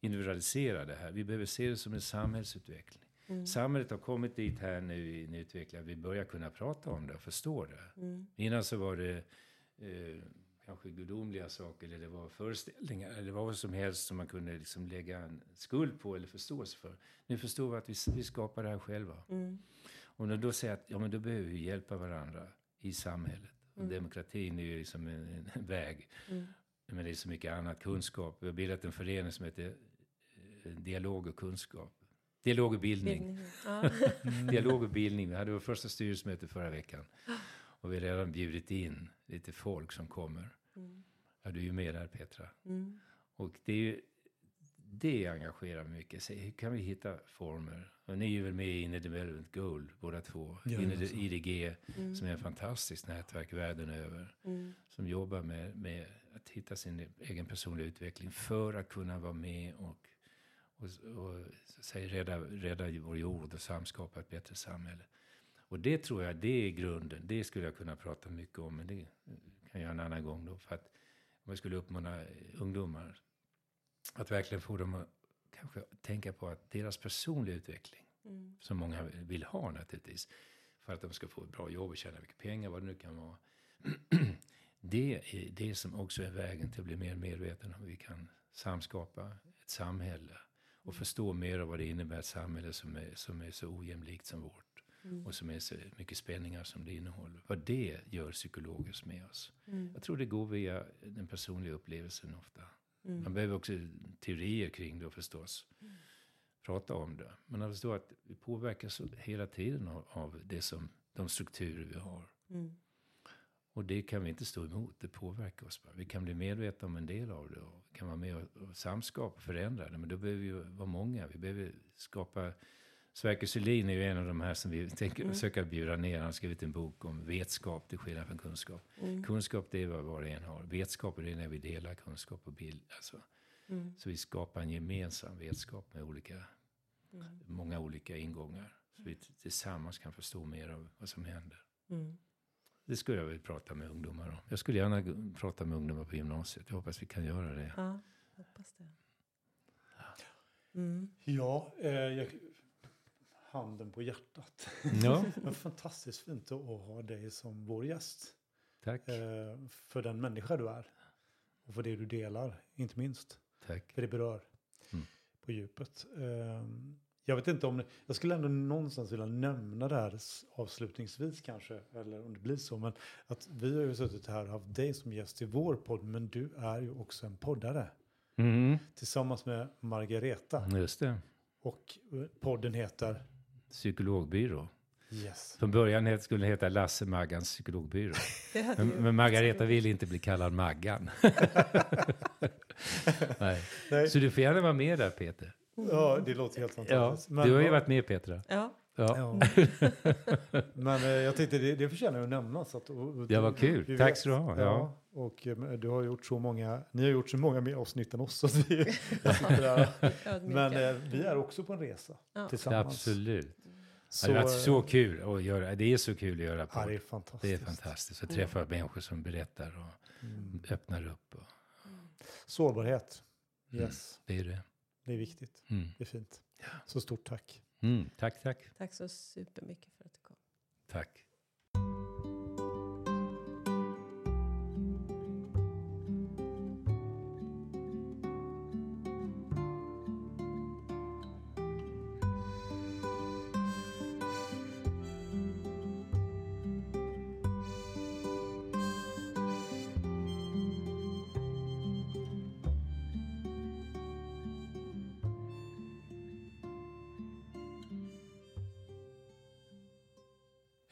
individualiserar det här. Vi behöver se det som en samhällsutveckling. Mm. Samhället har kommit dit här nu i en utveckling att vi börjar kunna prata om det och förstå det. Mm. Innan så var det eh, kanske gudomliga saker eller det var föreställningar eller vad som helst som man kunde liksom lägga en skuld på eller förståelse för. Nu förstår vi att vi, vi skapar det här själva. Mm. Och när då säger att ja, men då behöver vi hjälpa varandra i samhället. Och mm. demokratin är ju liksom en, en väg. Mm. men det är så mycket annat, kunskap. Vi har bildat en förening som heter eh, Dialog och kunskap. Dialog och bildning. bildning. Ja. [laughs] Dialog och bildning. Vi hade vår första styrelsemöte förra veckan. Och vi har redan bjudit in lite folk som kommer. Mm. Ja, du är ju med där Petra. Mm. Och det är ju, det engagerar mig mycket. Så hur kan vi hitta former? Och ni är väl med i Inner Development Gold båda två. Ja, Inner IDG mm. som är ett fantastiskt nätverk världen över. Mm. Som jobbar med, med att hitta sin egen personliga utveckling för att kunna vara med och, och, och säga, rädda, rädda vår jord och samskapa ett bättre samhälle. Och det tror jag, det är grunden. Det skulle jag kunna prata mycket om, men det kan jag göra en annan gång då. För att om jag skulle uppmana ungdomar att verkligen få dem att kanske tänka på att deras personliga utveckling, mm. som många vill ha naturligtvis, för att de ska få ett bra jobb och tjäna mycket pengar, vad det nu kan vara. [clears throat] det är det som också är vägen till att bli mer medveten om hur vi kan samskapa ett samhälle och mm. förstå mer av vad det innebär ett samhälle som är, som är så ojämlikt som vårt. Mm. Och som är så mycket spänningar som det innehåller. Vad det gör psykologiskt med oss. Mm. Jag tror det går via den personliga upplevelsen ofta. Mm. Man behöver också teorier kring det förstås. Mm. Prata om det. Men jag förstår att vi påverkas hela tiden av, av det som, de strukturer vi har. Mm. Och det kan vi inte stå emot, det påverkar oss bara. Vi kan bli medvetna om en del av det och kan vara med och, samskapa och förändra det. Men då behöver vi vara många. Vi behöver skapa Sverker Sylin är ju en av de här som vi [laughs] tänker mm. försöka bjuda ner. Han har skrivit en bok om vetskap till skillnad från kunskap. Mm. Kunskap det är vad var och en har. Vetskap är när vi delar kunskap och bild. Alltså. Mm. Så vi skapar en gemensam vetskap med olika, mm. många olika ingångar. Så vi tillsammans kan förstå mer av vad som händer. Det skulle jag vilja prata med ungdomar om. Jag skulle gärna prata med ungdomar på gymnasiet. Jag hoppas vi kan göra det. Ja, hoppas det. Mm. Ja, eh, jag handen på hjärtat. Ja. [laughs] det var fantastiskt fint att ha dig som vår gäst. Tack. Eh, för den människa du är. Och för det du delar, inte minst. Tack. För det berör mm. på djupet. Eh, jag vet inte om, jag skulle ändå någonstans vilja nämna det här avslutningsvis kanske, eller om det blir så, men att vi har ju suttit här och haft dig som gäst i vår podd, men du är ju också en poddare. Mm. Tillsammans med Margareta. Just det. Och podden heter? psykologbyrå. Yes. Från början skulle den heta Lasse Maggans psykologbyrå. [laughs] men, men Margareta vill inte bli kallad Maggan. [laughs] [laughs] Nej. Nej. Så du får gärna vara med där Peter. Ja, det låter helt fantastiskt. Ja, men, du har ju varit med Petra. Ja. Ja. [laughs] men eh, jag tänkte det, det förtjänar att nämnas. Att, och, det var kul. Tack ska du ha. Ja. Och eh, du har gjort så många, ni har gjort så många mer avsnitt än oss. vi, [laughs] men eh, vi är också på en resa ja. tillsammans. Absolut. Så, det har varit så kul att göra. Det är så kul att göra podd. Ja, det är fantastiskt. Det är fantastiskt att träffa mm. människor som berättar och mm. öppnar upp. Och... Sårbarhet. Mm, yes. Mm, det är det. Det är viktigt. Mm. Det är fint. Så stort tack. Mm, tack, tack. Tack så supermycket för att du kom. Tack.